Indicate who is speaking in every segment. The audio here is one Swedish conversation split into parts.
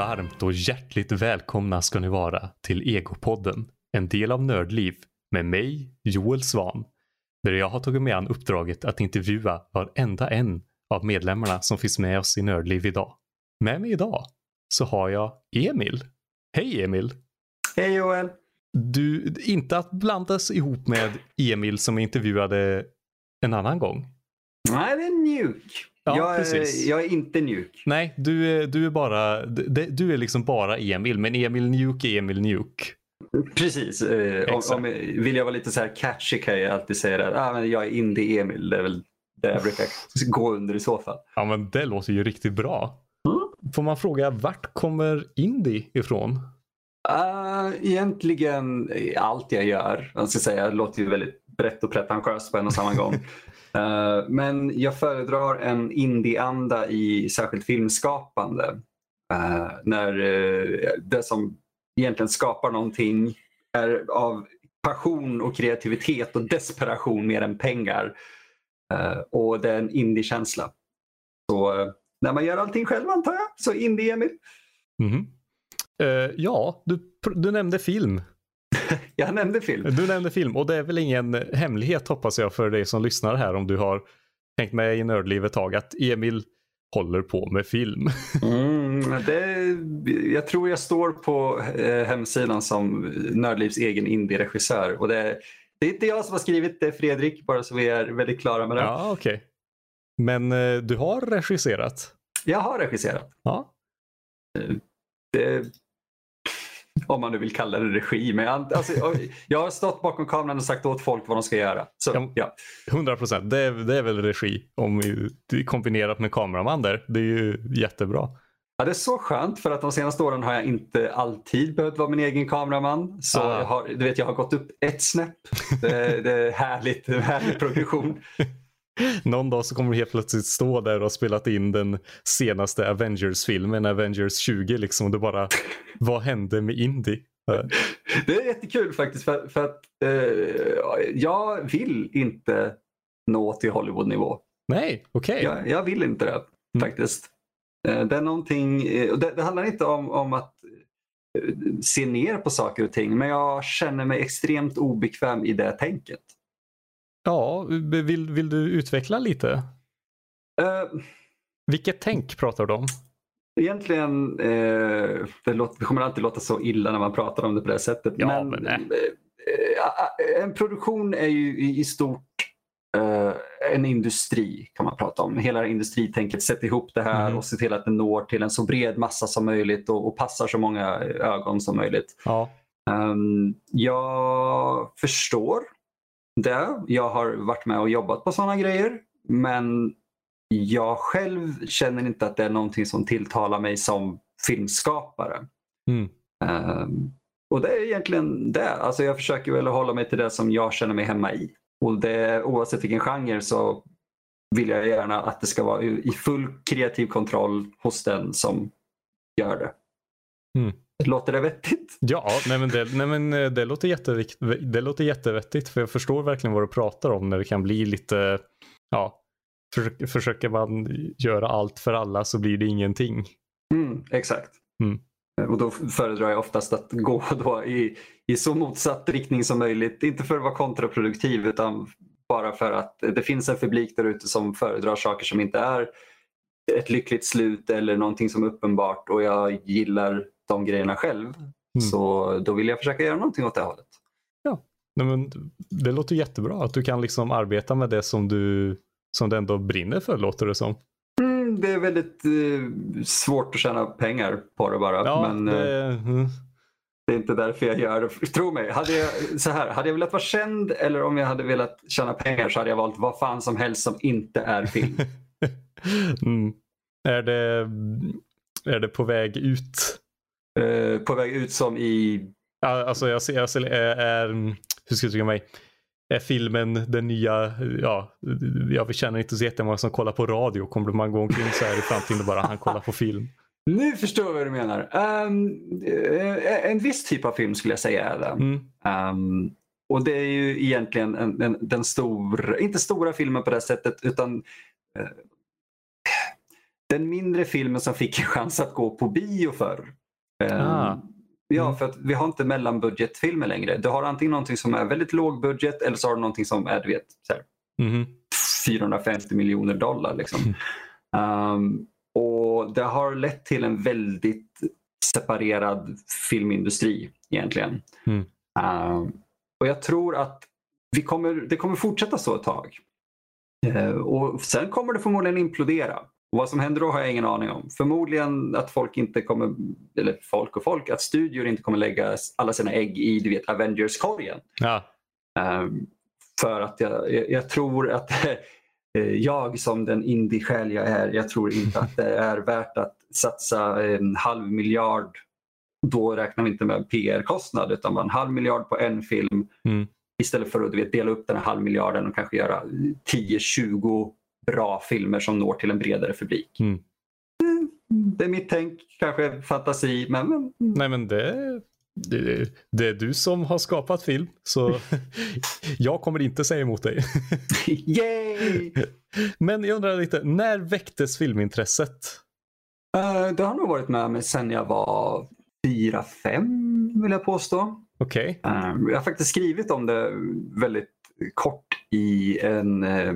Speaker 1: Varmt och hjärtligt välkomna ska ni vara till Egopodden, en del av Nördliv med mig, Joel Svan, där jag har tagit mig an uppdraget att intervjua varenda en av medlemmarna som finns med oss i Nördliv idag. Med mig idag så har jag Emil. Hej Emil!
Speaker 2: Hej Joel!
Speaker 1: Du, inte att blandas ihop med Emil som intervjuade en annan gång.
Speaker 2: Nej, det är mjuk.
Speaker 1: Ja,
Speaker 2: jag,
Speaker 1: precis.
Speaker 2: är, jag är inte mjuk.
Speaker 1: Nej, du är, du är bara, du, är liksom bara Emil, men Emil Njuk är Emil Njuk.
Speaker 2: Precis. Eh, om, om, vill jag vara lite så här catchy kan jag alltid säga att ah, men jag är indie-Emil. Det är väl det jag brukar gå under i så fall.
Speaker 1: Ja, men det låter ju riktigt bra.
Speaker 2: Mm.
Speaker 1: Får man fråga, vart kommer indie ifrån?
Speaker 2: Uh, egentligen allt jag gör. Jag ska säga, det låter ju väldigt brett och pretentiöst på en och samma gång. Eh, men jag föredrar en indie-anda i särskilt filmskapande. Uh, när uh, det som egentligen skapar någonting är av passion och kreativitet och desperation mer än pengar. Och det är en indie-känsla. Så när man gör allting själv antar jag, så indie-Emil.
Speaker 1: Mhm. Ja, du, du nämnde film.
Speaker 2: Jag nämnde film.
Speaker 1: Du nämnde film och det är väl ingen hemlighet hoppas jag för dig som lyssnar här om du har tänkt med i nördliv ett tag att Emil håller på med film.
Speaker 2: Mm, det, jag tror jag står på eh, hemsidan som Nördlivs egen indie-regissör. Och det, det är inte jag som har skrivit det, är Fredrik, bara så vi är väldigt klara med det.
Speaker 1: ja, okej. Men eh, du har regisserat?
Speaker 2: Jag har regisserat.
Speaker 1: Ja.
Speaker 2: Det, om man nu vill kalla det regi. Men jag, alltså, jag har stått bakom kameran och sagt åt folk vad de ska göra. Så,
Speaker 1: Ja.
Speaker 2: ja.
Speaker 1: 100 procent. Det, är- det är väl regi om kombinerat med kameraman där. Det är ju jättebra.
Speaker 2: Ja, det är så skönt för att de senaste åren har jag inte alltid behövt vara min egen kameraman. Så
Speaker 1: Ah.
Speaker 2: jag, har, du vet, jag har gått upp ett snäpp. Det, det är härligt, härlig progression.
Speaker 1: Någon dag så kommer du helt plötsligt stå där och ha spelat in den senaste Avengers-filmen, Avengers 20 liksom. Och du bara, vad hände med Indy?
Speaker 2: Det är jättekul faktiskt för, för att eh, jag vill inte nå till Hollywood-nivå.
Speaker 1: Nej, okej.
Speaker 2: Jag, jag vill inte det faktiskt. Eh, det är någonting, eh, det, det handlar inte om, om att eh, se ner på saker och ting men jag känner mig extremt obekväm i det tänket.
Speaker 1: Ja, vill, vill du utveckla lite?
Speaker 2: Eh,
Speaker 1: Vilket tänk pratar du om?
Speaker 2: Egentligen, eh, det, låter, det kommer alltid låta så illa när man pratar om det på det sättet.
Speaker 1: Ja,
Speaker 2: men
Speaker 1: men
Speaker 2: eh, eh, en produktion är ju i, i stort eh, en industri kan man prata om. Hela industritänket, sätta ihop det här
Speaker 1: Mhm.
Speaker 2: och se till att det når till en så bred massa som möjligt och, och passar så många ögon som möjligt.
Speaker 1: Ja,
Speaker 2: Um, jag förstår det. Jag har varit med och jobbat på sådana grejer. Men jag själv känner inte att det är någonting som tilltalar mig som filmskapare.
Speaker 1: Mm.
Speaker 2: Um, och det är egentligen det. Alltså jag försöker väl hålla mig till det som jag känner mig hemma i. Och det, oavsett vilken genre så vill jag gärna att det ska vara i full kreativ kontroll hos den som gör det.
Speaker 1: Mm.
Speaker 2: Låter det vettigt?
Speaker 1: ja nej men, det, nej men eh, det, låter jättevikt, det låter jättevettigt för jag förstår verkligen vad du pratar om när det kan bli lite, ja, försöker, försöker man göra allt för alla så blir det ingenting.
Speaker 2: Mm, exakt.
Speaker 1: Mm.
Speaker 2: Och då föredrar jag oftast att gå då i, i så motsatt riktning som möjligt. Inte för att vara kontraproduktiv utan bara för att det finns en publik där ute som föredrar saker som inte är ett lyckligt slut eller någonting som är uppenbart och jag gillar de grejerna själv. Så då vill jag försöka göra någonting åt det hållet.
Speaker 1: Nej, men det låter jättebra att du kan liksom arbeta med det som du, som du ändå brinner för låter det som.
Speaker 2: Mm, det är väldigt eh, svårt att tjäna pengar på det bara.
Speaker 1: Ja,
Speaker 2: men, eh,
Speaker 1: det, mm.
Speaker 2: Det är inte därför jag gör det. Tro mig, hade jag, så här, hade jag velat vara känd eller om jag hade velat tjäna pengar så hade jag valt vad fan som helst som inte är film.
Speaker 1: mm. Är det, är det på väg ut?
Speaker 2: Eh, på väg ut som i...
Speaker 1: Alltså jag ser, jag ser är, är, hur ska jag uttrycka mig? Är filmen den nya, ja, jag känner inte så jättemånga som kollar på radio. Kommer man gå omkring så här i framtiden och bara han kollar på film?
Speaker 2: Nu förstår jag vad du menar. Eh, en viss typ av film skulle jag säga är det.
Speaker 1: Mm.
Speaker 2: Ehm, och det är ju egentligen en, en, den stora, inte stora filmen på det sättet utan eh, den mindre filmen som fick en chans att gå på bio förr. Eh,
Speaker 1: Ah.
Speaker 2: Ja,
Speaker 1: Mm.
Speaker 2: för att vi har inte mellanbudgetfilmer längre. Du har antingen någonting som är väldigt låg budget eller så har du någonting som är du vet, så här,
Speaker 1: Mhm.
Speaker 2: 450 miljoner dollar. Liksom. Um, och Det har lett till en väldigt separerad filmindustri egentligen.
Speaker 1: Mm.
Speaker 2: Um, och Jag tror att vi kommer, det kommer fortsätta så ett tag. Eh, och Sen kommer det förmodligen implodera. Och Vad som händer då har jag ingen aning om. Förmodligen att folk inte kommer, eller folk och folk, att studior inte kommer lägga alla sina ägg i du vet, Avengers-korgen.
Speaker 1: Ja.
Speaker 2: Ehm, för att jag, jag, jag tror att eh, jag som den indie-själ jag är, jag tror inte att det är värt att satsa en halv miljard. Då räknar vi inte med PR-kostnad utan bara en halv miljard på en film
Speaker 1: Mm.
Speaker 2: istället för att du vet, dela upp den här halvmiljarden och kanske göra 10-20 bra filmer som når till en bredare publik.
Speaker 1: Mm.
Speaker 2: Det är mitt tänk, kanske fantasi, men, men
Speaker 1: Nej men det, det, det är du som har skapat film. Så jag kommer inte säga emot dig.
Speaker 2: yay!
Speaker 1: Men jag undrar lite, när väcktes filmintresset?
Speaker 2: Eh, det har nog varit med mig sedan jag var fyra, fem vill jag påstå.
Speaker 1: Okej.
Speaker 2: Eh, jag har faktiskt skrivit om det väldigt kort i en, eh,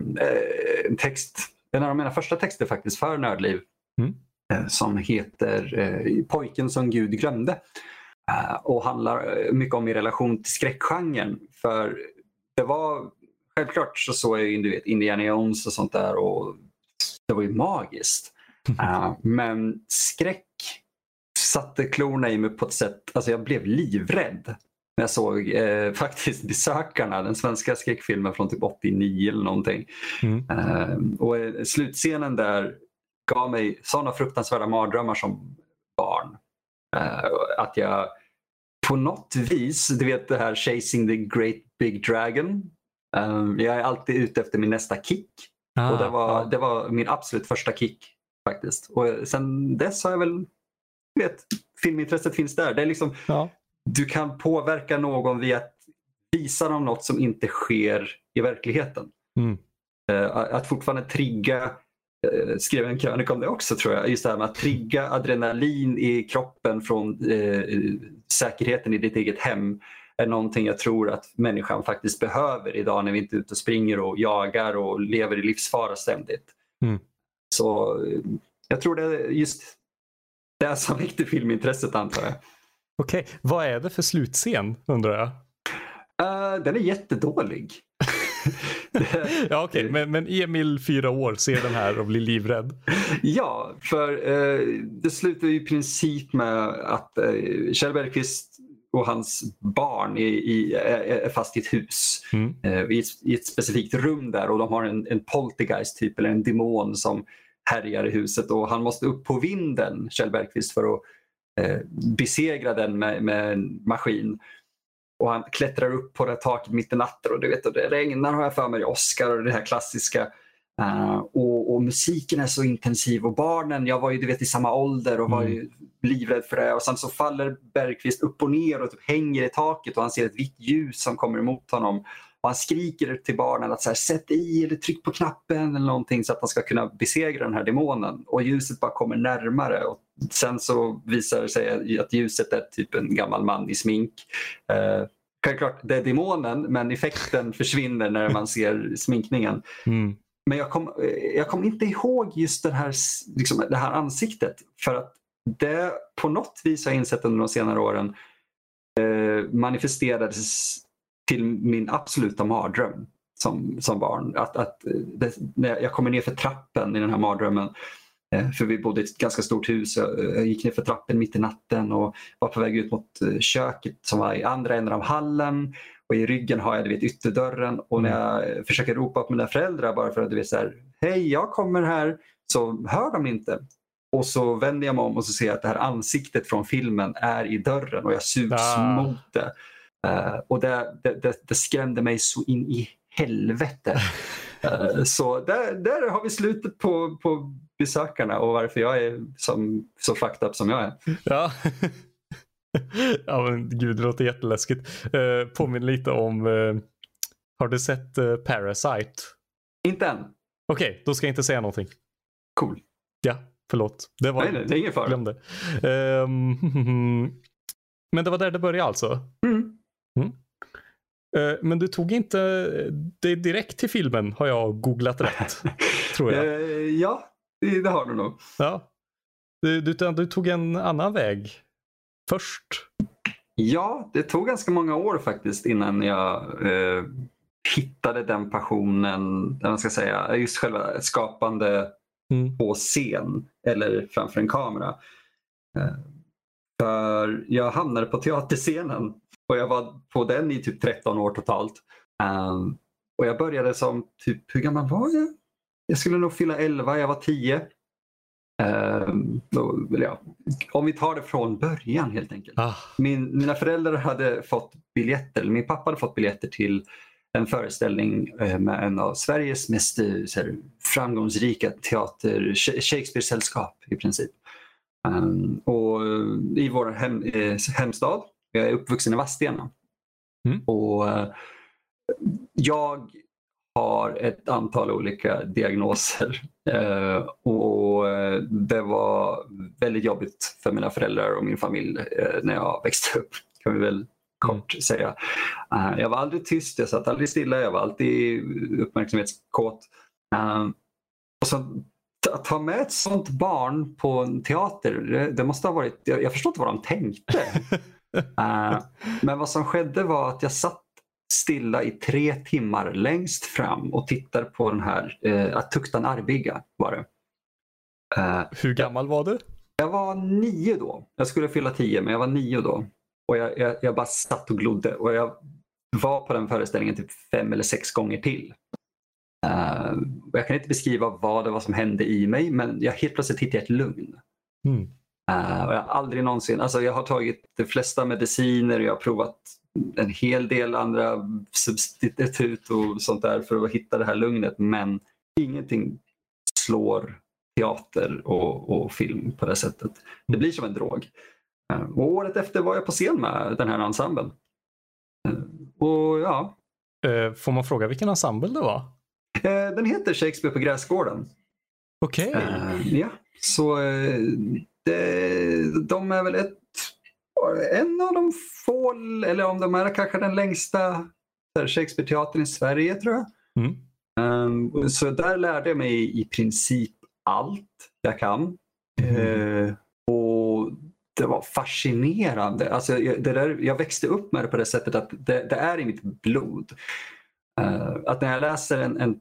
Speaker 2: en text. En av mina första texter faktiskt för Nördliv.
Speaker 1: Mm.
Speaker 2: eh, Som heter eh, Pojken som Gud glömde. Och handlar mycket om min relation till skräckgenren. För det var självklart så såg jag du vet, Indiana Jones och sånt där och det var ju magiskt. Eh, men skräck satte klorna i mig på ett sätt, alltså jag blev livrädd när jag såg eh, faktiskt Besökarna, den svenska skräckfilmen från typ 89 eller någonting.
Speaker 1: Mm.
Speaker 2: Eh, och eh, slutscenen där gav mig sådana fruktansvärda mardrömmar som barn. Eh, att jag på något vis, du vet det här chasing the great big dragon. Eh, jag är alltid ute efter min nästa kick.
Speaker 1: Ah,
Speaker 2: Och det var,
Speaker 1: ja.
Speaker 2: det var min absolut första kick faktiskt. Och sen dess har jag väl, du vet, filmintresset finns där. Det är liksom,
Speaker 1: Ja.
Speaker 2: Du kan påverka någon via att visa dem något som inte sker i verkligheten.
Speaker 1: Mm.
Speaker 2: Eh, att fortfarande trigga, eh, skrev en krönika om det också tror jag, just det här med att trigga adrenalin i kroppen från eh, säkerheten i ditt eget hem är någonting jag tror att människan faktiskt behöver idag när vi inte är ute och springer och jagar och lever i livsfara ständigt.
Speaker 1: Mm.
Speaker 2: Så eh, jag tror det är just det som väckte filmintresset antar jag.
Speaker 1: Okej, vad är det för slutscen undrar jag?
Speaker 2: Eh, den är jättedålig.
Speaker 1: Ja okej, men, men Emil fyra år ser den här och blir livrädd.
Speaker 2: Ja, för eh, det slutar ju i princip med att eh, Kjell Bergqvist och hans barn är, i, är, fast i ett hus.
Speaker 1: Mm.
Speaker 2: Eh, i, ett, I ett specifikt rum där och de har en, en poltergeist typ eller en demon som härjar i huset och han måste upp på vinden, Kjell Bergqvist, för att besegra den med, med en maskin. Och han klättrar upp på det här taket mitt i natten och du vet, och det regnar har jag för mig, Oscar och det här klassiska. Eh, och, och musiken är så intensiv och barnen, jag var ju du vet i samma ålder och var ju livrädd för det. Och sen så faller Bergqvist upp och ner och typ hänger i taket och han ser ett vitt ljus som kommer emot honom. Han skriker till barnen att så här, sätt i eller tryck på knappen eller någonting så att han ska kunna besegra den här demonen. Och ljuset bara kommer närmare. Och sen så visar det sig att ljuset är typ en gammal man i smink. Eh, självklart, det är demonen men effekten försvinner när man ser sminkningen.
Speaker 1: Mm.
Speaker 2: Men jag kom, eh, jag kom inte ihåg just den här, liksom, det här ansiktet. För att det på något vis har jag insett under de senare åren eh, manifesterades till min absoluta mardröm som, som barn. Att, att det, när jag kommer ner för trappen i den här mardrömmen eh, för vi bodde i ett ganska stort hus. Jag, jag gick ner för trappen mitt i natten och var på väg ut mot eh, köket som var i andra änden av hallen. Och i ryggen har jag du vet, ytterdörren och när jag eh, försöker ropa på mina föräldrar bara för att du vet så här, hej jag kommer här, så hör de inte. Och så vänder jag mig om och så ser jag att det här ansiktet från filmen är i dörren och jag sugs
Speaker 1: Ah.
Speaker 2: mot det. Eh, och det, det, det, det skrämde mig så in i helvete. Eh, så där, där har vi slutet på, på besökarna och varför jag är som, så fucked up som jag är.
Speaker 1: Ja. ja men gud, det låter jätteläskigt. Uh, påminner lite om, eh, har du sett eh, Parasite?
Speaker 2: Inte än.
Speaker 1: Okej, då ska jag inte säga någonting.
Speaker 2: Cool.
Speaker 1: Ja, förlåt. Det var,
Speaker 2: Nej, nej, det är ingen fara.
Speaker 1: glömde. Ehm, men det var där det började alltså?
Speaker 2: Mm.
Speaker 1: Eh, men du tog inte det direkt till filmen har jag googlat rätt. tror jag.
Speaker 2: Eh, ja, det, har du nog.
Speaker 1: Ja. Du, du, du tog en annan väg först.
Speaker 2: Ja, det tog ganska många år faktiskt innan jag eh, hittade den passionen, eller man ska säga, just själva skapande
Speaker 1: Mm.
Speaker 2: på scen eller framför en kamera. Eh, för jag hamnade på teaterscenen och jag var på den i typ 13 år totalt. Um, och jag började som, typ, hur gammal var jag? Jag skulle nog fylla 11, jag var 10. Um, då, eller ja, om vi tar det från början helt enkelt.
Speaker 1: Ah,
Speaker 2: Min, mina föräldrar hade fått biljetter, eller min pappa hade fått biljetter till en föreställning eh, med en av Sveriges mest eh, här, framgångsrika teater, Sh- Shakespeare-sällskap i princip. Um, och eh, i vår hem, eh, hemstad, jag är uppvuxen i Vadstena.
Speaker 1: Mm.
Speaker 2: Och eh, jag har ett antal olika diagnoser. Eh, och eh, det var väldigt jobbigt för mina föräldrar och min familj när jag växte upp. Kan vi väl kort säga. Eh, jag var aldrig tyst, jag satt aldrig stilla, jag var alltid uppmärksamhetskåt. Och så att ta med ett sånt barn på en teater, det, det måste ha varit, jag, jag förstår inte vad de tänkte. Eh, men vad som skedde var att jag satt stilla i tre timmar längst fram och tittade på den här uh, Att tukta en armbigga var det. Eh,
Speaker 1: hur gammal var du?
Speaker 2: jag var nio då. Jag skulle fylla tio men jag var nio då. Och jag, jag, jag bara satt och glodde och jag var på den föreställningen typ fem eller sex gånger till. Och jag kan inte beskriva vad det var som hände i mig men jag helt plötsligt hittade ett lugn.
Speaker 1: Mm.
Speaker 2: Uh, jag har aldrig någonsin, alltså jag har tagit de flesta mediciner och jag har provat en hel del andra substitut och sånt där för att hitta det här lugnet men ingenting slår teater och, och film på det sättet. Det blir som en drog. Uh, och året efter var jag på scen med den här ensemblen. Uh, och ja,
Speaker 1: får man fråga vilken ensemble det var?
Speaker 2: den heter Shakespeare på gräsgården.
Speaker 1: Okej.
Speaker 2: Eh, ja, så det, de är väl ett, en av de få, eller om de är kanske den längsta Shakespeare-teatern i Sverige tror jag.
Speaker 1: Mm.
Speaker 2: Um, så där lärde jag mig i princip allt jag kan.
Speaker 1: Mm.
Speaker 2: Eh, och det var fascinerande. Alltså, jag, det där, jag växte upp med det på det sättet att det, det är i mitt blod. Eh, att när jag läser en, en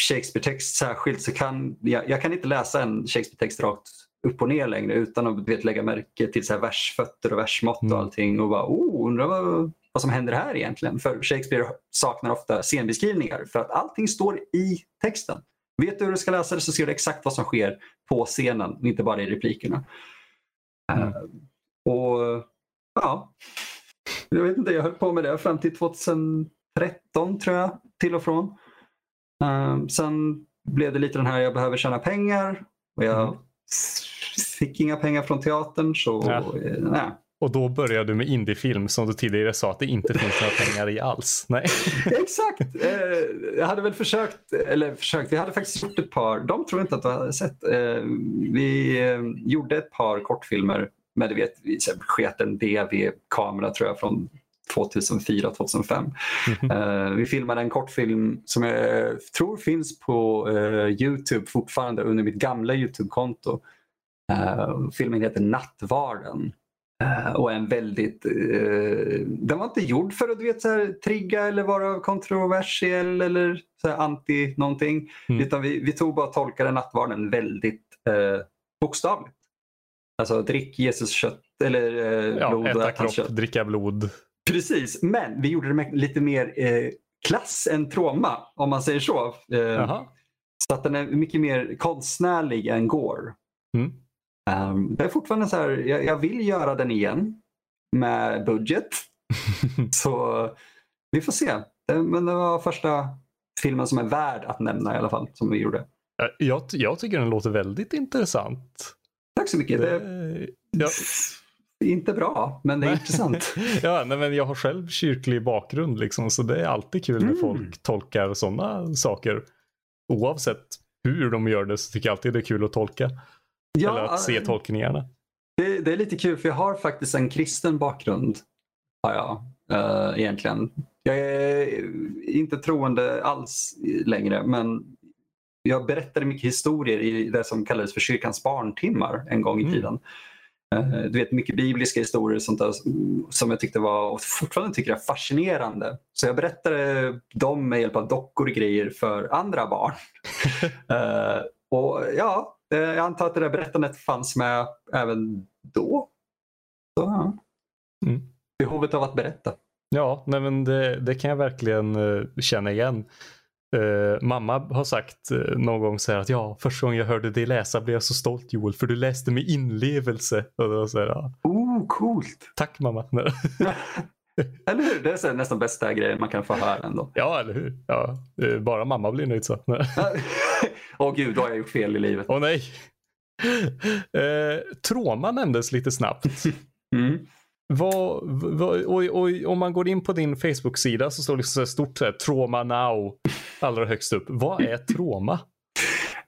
Speaker 2: Shakespeare-text särskilt så kan jag, jag kan inte läsa en Shakespeare-text rakt upp och ner längre utan att vet, lägga märke till så här versfötter och versmått och
Speaker 1: Mm.
Speaker 2: allting och bara oh, undrar vad, vad som händer här egentligen. För Shakespeare saknar ofta scenbeskrivningar för att allting står i texten. Vet du hur du ska läsa det så ser du exakt vad som sker på scenen, inte bara i replikerna.
Speaker 1: Mm.
Speaker 2: Eh, och ja, jag vet inte, jag höll på med det fram till 2013 tror jag, till och från. Um, sen blev det lite den här, jag behöver tjäna pengar och jag
Speaker 1: Mm.
Speaker 2: Fick inga pengar från teatern så
Speaker 1: Ja.
Speaker 2: eh, nej.
Speaker 1: Och då började du med indiefilm som du tidigare sa att det inte finns några pengar i alls. Nej.
Speaker 2: Exakt! Eh, jag hade väl försökt, eller försökt, vi hade faktiskt gjort ett par, de tror inte att du hade sett. Eh, vi eh, gjorde ett par kortfilmer med du vet, vi så här sket en DV-kamera tror jag från 2004-2005.
Speaker 1: Mhm.
Speaker 2: Eh, vi filmade en kortfilm som jag tror finns på eh, Youtube fortfarande under mitt gamla Youtube-konto. Eh, filmen heter Nattvarden. Eh, och en väldigt, eh, den var inte gjord för att du vet, så här, trigga eller vara kontroversiell eller så här, anti någonting.
Speaker 1: Mm.
Speaker 2: Utan vi, vi tog bara och tolkade nattvarden väldigt bokstavligt. Alltså drick Jesus kött eller
Speaker 1: Ja,
Speaker 2: blod
Speaker 1: äta kropp,
Speaker 2: kött.
Speaker 1: dricka blod.
Speaker 2: Precis, men vi gjorde det med lite mer klass än trauma om man säger så. Så att den är mycket mer konstnärlig än gore.
Speaker 1: Mm.
Speaker 2: Um, det är fortfarande så här, jag, jag vill göra den igen med budget. så vi får se. Men det var första filmen som är värd att nämna i alla fall, som vi gjorde.
Speaker 1: Eh, Jag, jag tycker den låter väldigt intressant.
Speaker 2: Tack så mycket. Det
Speaker 1: Det, ja,
Speaker 2: inte bra, men det är intressant.
Speaker 1: ja, nej, men jag har själv kyrklig bakgrund liksom, så det är alltid kul när
Speaker 2: Mm.
Speaker 1: folk tolkar sådana saker. Oavsett hur de gör det så tycker jag alltid det är kul att tolka. Ja, Eller att se tolkningarna.
Speaker 2: Det, det, är lite kul för jag har faktiskt en kristen bakgrund. Har jag uh, egentligen. Jag är inte troende alls längre men jag berättade mycket historier i det som kallades för kyrkans barntimmar en gång i mm. tiden. Mm. Du vet mycket bibliska historier sånt där, som jag tyckte var och fortfarande tycker är fascinerande. Så jag berättade dem med hjälp av dockor och grejer för andra barn. uh, och ja, jag antar att det där berättandet fanns med även då. Så, ja. mm. Behovet av att berätta.
Speaker 1: Ja, nej men det, det kan jag verkligen uh, känna igen. Uh, mamma har sagt uh, någon gång så att ja, första gången jag hörde dig läsa blev jag så stolt Joel för du läste med inlevelse. Och då så här, ja.
Speaker 2: Oh, coolt!
Speaker 1: Tack mamma.
Speaker 2: eller hur? Det är så nästan bästa grejen man kan få höra ändå.
Speaker 1: Ja, eller hur? Ja, bara mamma blir nöjd så.
Speaker 2: Åh oh, gud, då har jag gjort fel i livet.
Speaker 1: Åh oh, nej. Eh, Troma nämndes lite snabbt. Mm. Vad, vad, och, och, om man går in på din Facebook-sida så står det liksom så stort så här, Troma Now allra högst upp. Vad är Troma?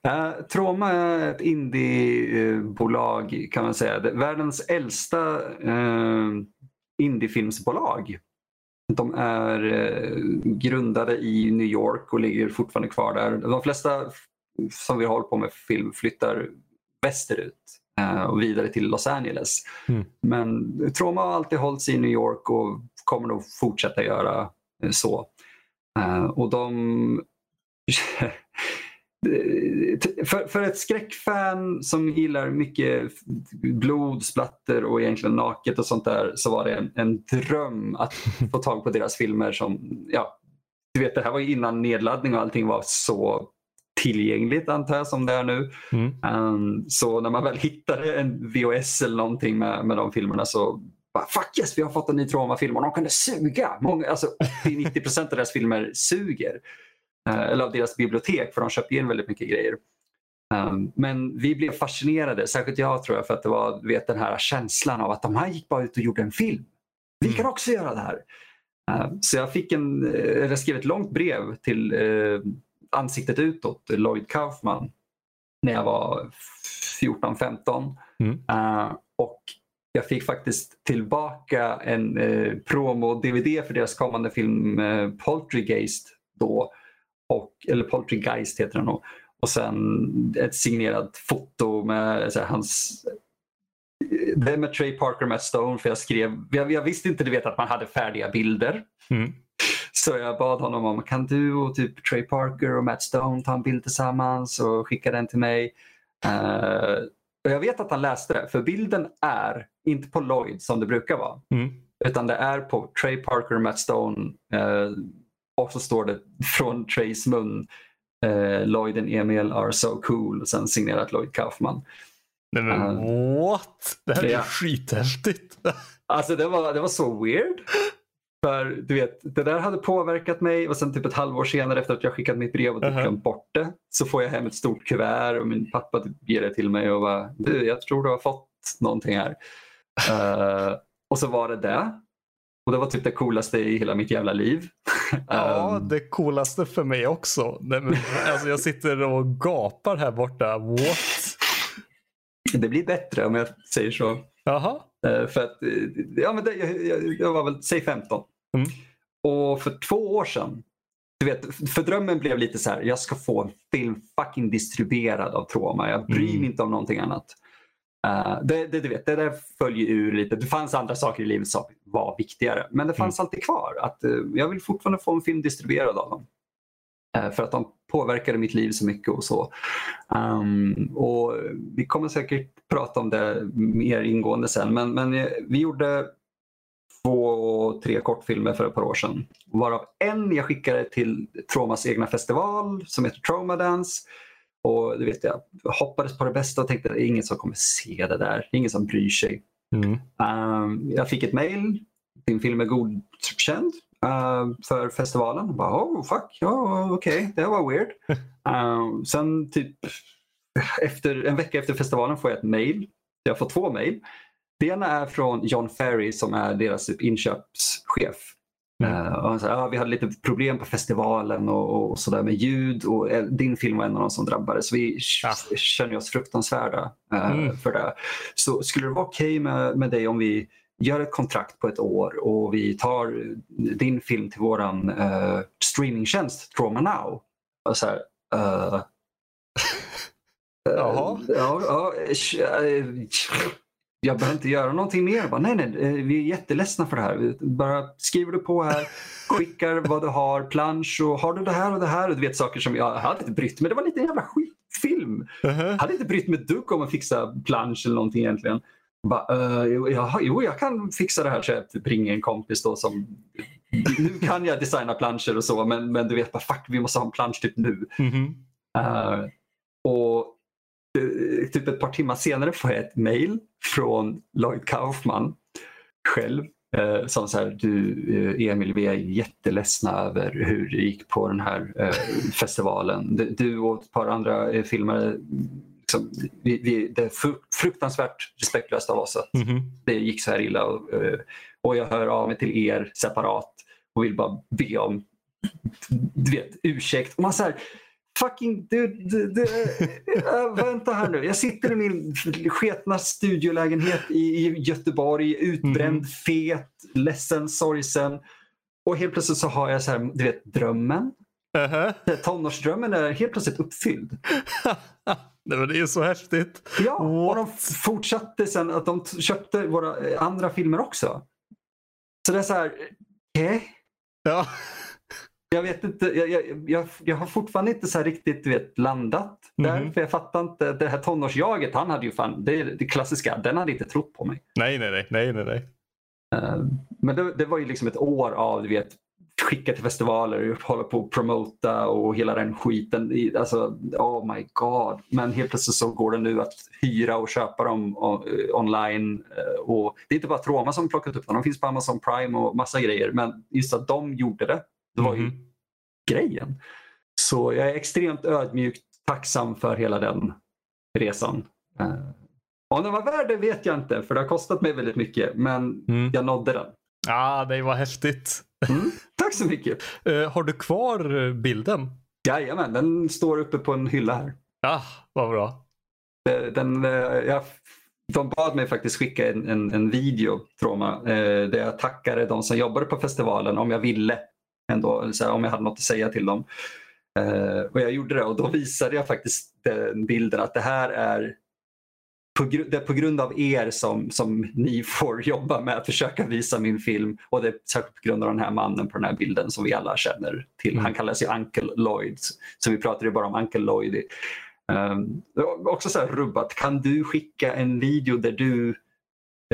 Speaker 2: Uh, Troma är ett indiebolag kan man säga. Världens äldsta uh, indiefilmsbolag. De är uh, grundade i New York och ligger fortfarande kvar där. De flesta som vi håller på med film flyttar västerut eh, och vidare till Los Angeles. Mm. Men Troma har alltid hållit sig i New York och kommer nog fortsätta göra eh, så. Eh, och de för, för ett skräckfan som gillar mycket blod, splatter och egentligen naket och sånt där så var det en, en dröm att få tag på deras filmer som, ja, du vet det här var innan nedladdning och allting var så tillgängligt antar jag som det är nu. Mm. Um, så när man väl hittade en VHS eller någonting med, med de filmerna så bara, fuck yes, vi har fått en ny Troma-film och de kunde suga. Många, alltså 80-90% av deras filmer suger. Uh, eller av deras bibliotek för de köpte in väldigt mycket grejer. Um, men vi blev fascinerade, särskilt jag tror jag, för att det var vet, den här känslan av att de här gick bara ut och gjorde en film. Vi kan mm. också göra det här. Uh, så jag fick en, uh, jag skrev ett långt brev till uh, ansiktet utåt, Lloyd Kaufman, när jag var 14-15. Mm. Uh, och jag fick faktiskt tillbaka en promo-DVD för deras kommande film Poltergeist då. Och, eller Poltergeist heter den nog. Och sen ett signerat foto med här, hans det är med Trey Parker och Matt Stone för jag skrev, jag, jag visste inte du vet att man hade färdiga bilder. Mm. Så jag bad honom om, kan du och typ Trey Parker och Matt Stone ta en bild tillsammans och skicka den till mig. Uh, och jag vet att han läste det, för bilden är inte på Lloyd som det brukar vara. Mm. Utan det är på Trey Parker och Matt Stone. Uh, och så står det från Treys mun, uh, Lloyd and Emil are so cool. Och sen signerat Lloyd Kaufman.
Speaker 1: Nej men what? Det här är ja. skithäftigt.
Speaker 2: Alltså det var, det var så weird. För du vet, det där hade påverkat mig och sen typ ett halvår senare efter att jag skickat mitt brev och typ uh -huh. glömt bort det så får jag hem ett stort kuvert och min pappa typ ger det till mig och bara du, jag tror du har fått någonting här. uh, och så var det det. Och det var typ det coolaste i hela mitt jävla liv.
Speaker 1: ja, um, det coolaste för mig också. Nej, men, alltså, jag sitter och gapar här borta. What?
Speaker 2: Det blir bättre om jag säger så.
Speaker 1: Jaha.
Speaker 2: Uh, för att, ja, men det, jag, jag, var väl, säg 15. Mm. Och för två år sedan, du vet, för drömmen blev lite så här, jag ska få en film fucking distribuerad av Troma. Jag bryr mig mm. inte om någonting annat. Uh, det, det, du vet, det där följer ur lite. Det fanns andra saker i livet som var viktigare. Men det fanns mm. alltid kvar. att uh, Jag vill fortfarande få en film distribuerad av dem. Uh, för att de påverkade mitt liv så mycket och så. Um, och Vi kommer säkert prata om det mer ingående sen. Men, men vi gjorde två, tre kortfilmer för ett par år sedan. Varav en jag skickade till Tromas egna festival som heter Trauma Dance. Och det vet jag, jag hoppades på det bästa och tänkte att det är ingen som kommer se det där. ingen som bryr sig. Mm. Um, jag fick ett mail. Din film är godkänd uh, för festivalen. Bara, oh fuck, ja okej, okay. det var weird. uh, sen typ efter, en vecka efter festivalen får jag ett mail. Jag får två mail. Det ena är från John Ferry som är deras typ inköpschef.
Speaker 1: Mm.
Speaker 2: Uh, och han sa, ja, vi hade lite problem på festivalen och, och sådär med ljud och eh, din film var en av de som drabbades. Vi
Speaker 1: Ja.
Speaker 2: känner oss fruktansvärda eh,
Speaker 1: Mm.
Speaker 2: för det. Så skulle det vara okej med, med dig om vi gör ett kontrakt på ett år och vi tar din film till våran uh, streamingtjänst Trauma Now? Och så här, eh,
Speaker 1: Jaha.
Speaker 2: Ja, ja, eh, jag behöver inte göra någonting mer. Jag Bara, nej, nej, eh, vi är jätteledsna för det här. Bara skriver du på här, skickar vad du har, plansch och har du det här och det här. Och du vet saker som jag hade inte brytt mig Det var lite jävla skitfilm.
Speaker 1: Mhm.
Speaker 2: Jag hade inte brytt mig ett dugg om att fixa plansch eller någonting egentligen. Bara, uh, jo, jag kan fixa det här. Så jag typ ringer en kompis då som nu kan jag designa planscher och så men, men du vet bara fuck vi måste ha en plansch typ nu.
Speaker 1: Mhm.
Speaker 2: Eh, och eh, typ ett par timmar senare får jag ett mail från Lloyd Kaufman själv. Uh, som så här, du eh, Emil, vi är jätteledsna över hur det gick på den här eh, festivalen. Du, du och ett par andra uh, filmare, liksom, vi, vi, det är fru- fruktansvärt respektlöst av oss att
Speaker 1: Mhm.
Speaker 2: det gick så här illa. Och, eh, och jag hör av mig till er separat och vill bara be om du vet, ursäkt. Och man så här, fucking du, du, du, äh, vänta här nu. Jag sitter i min sketna studiolägenhet i, i Göteborg, utbränd,
Speaker 1: Mhm.
Speaker 2: fet, ledsen, sorgsen. Och helt plötsligt så har jag så här, du vet, drömmen.
Speaker 1: Mhm.
Speaker 2: Tonårsdrömmen är helt plötsligt uppfylld.
Speaker 1: Nej, men det är så häftigt.
Speaker 2: Ja, och de
Speaker 1: What?
Speaker 2: fortsatte sen att de köpte våra eh, andra filmer också. Så det är så här, okej.
Speaker 1: Ja.
Speaker 2: Jag vet inte, jag, jag, jag, har fortfarande inte så riktigt vet, landat där.
Speaker 1: Mhm.
Speaker 2: För jag fattar inte, det här tonårsjaget, han hade ju fan, det det klassiska, den hade inte trott på mig.
Speaker 1: Nej, nej, nej, nej, nej, nej.
Speaker 2: Eh, men det, det var ju liksom ett år av, du vet, skicka till festivaler, hålla på och promota och hela den skiten. Alltså, oh my god. Men helt plötsligt så går det nu att hyra och köpa dem eh, online. eh, Och det är inte bara Troma som plockat upp dem, de finns på Amazon Prime och massa grejer. Men just att de gjorde det, det var ju
Speaker 1: Mhm.
Speaker 2: grejen. Så jag är extremt ödmjukt tacksam för hela den resan. Eh, Om den var värd det vet jag inte, för det har kostat mig väldigt mycket. Men
Speaker 1: Mm.
Speaker 2: jag nådde den.
Speaker 1: Ah, det var häftigt.
Speaker 2: Mm. Tack så mycket.
Speaker 1: Eh, har du kvar eh, bilden?
Speaker 2: Jajamän, den står uppe på en hylla här.
Speaker 1: Ah, vad bra.
Speaker 2: Den, jag, de bad mig faktiskt skicka en, en, en video, Troma, eh, där jag tackade de som jobbade på festivalen om jag ville. Ändå, så här, om jag hade något att säga till dem. Eh, och jag gjorde det och då visade jag faktiskt den bilden att det här är på, gru- det är på grund av er som, som ni får jobba med att försöka visa min film. Och det är särskilt på grund av den här mannen på den här bilden som vi alla känner till.
Speaker 1: Mm.
Speaker 2: Han kallas ju Uncle Lloyd. Så vi pratar ju bara om Uncle Lloyd. Um, också så här rubbat, kan du skicka en video där du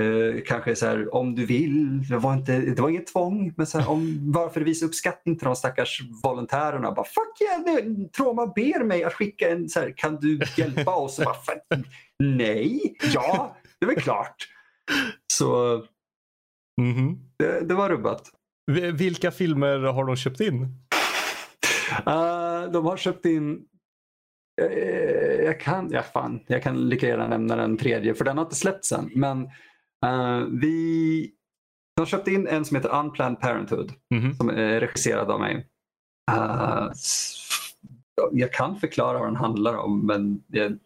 Speaker 2: eh, kanske så här, om du vill, det var, inte, det var inget tvång, men så här, om, varför visa uppskattning till de stackars volontärerna? Bara, Fuck yeah, nu, Troma ber mig att skicka en, så här, kan du hjälpa oss? Och bara, "Fuck, Nej, ja, det är väl klart. Så
Speaker 1: Mhm.
Speaker 2: det, det var rubbat.
Speaker 1: Vi- Vilka filmer har de köpt in?
Speaker 2: Uh, de har köpt in eh, jag, kan, ja, fan, jag kan lika gärna nämna den tredje för den har inte släppts än. Men eh, vi, de köpte in en som heter Unplanned Parenthood
Speaker 1: Mhm.
Speaker 2: som är regisserad av mig. S- jag kan förklara vad den handlar om men det,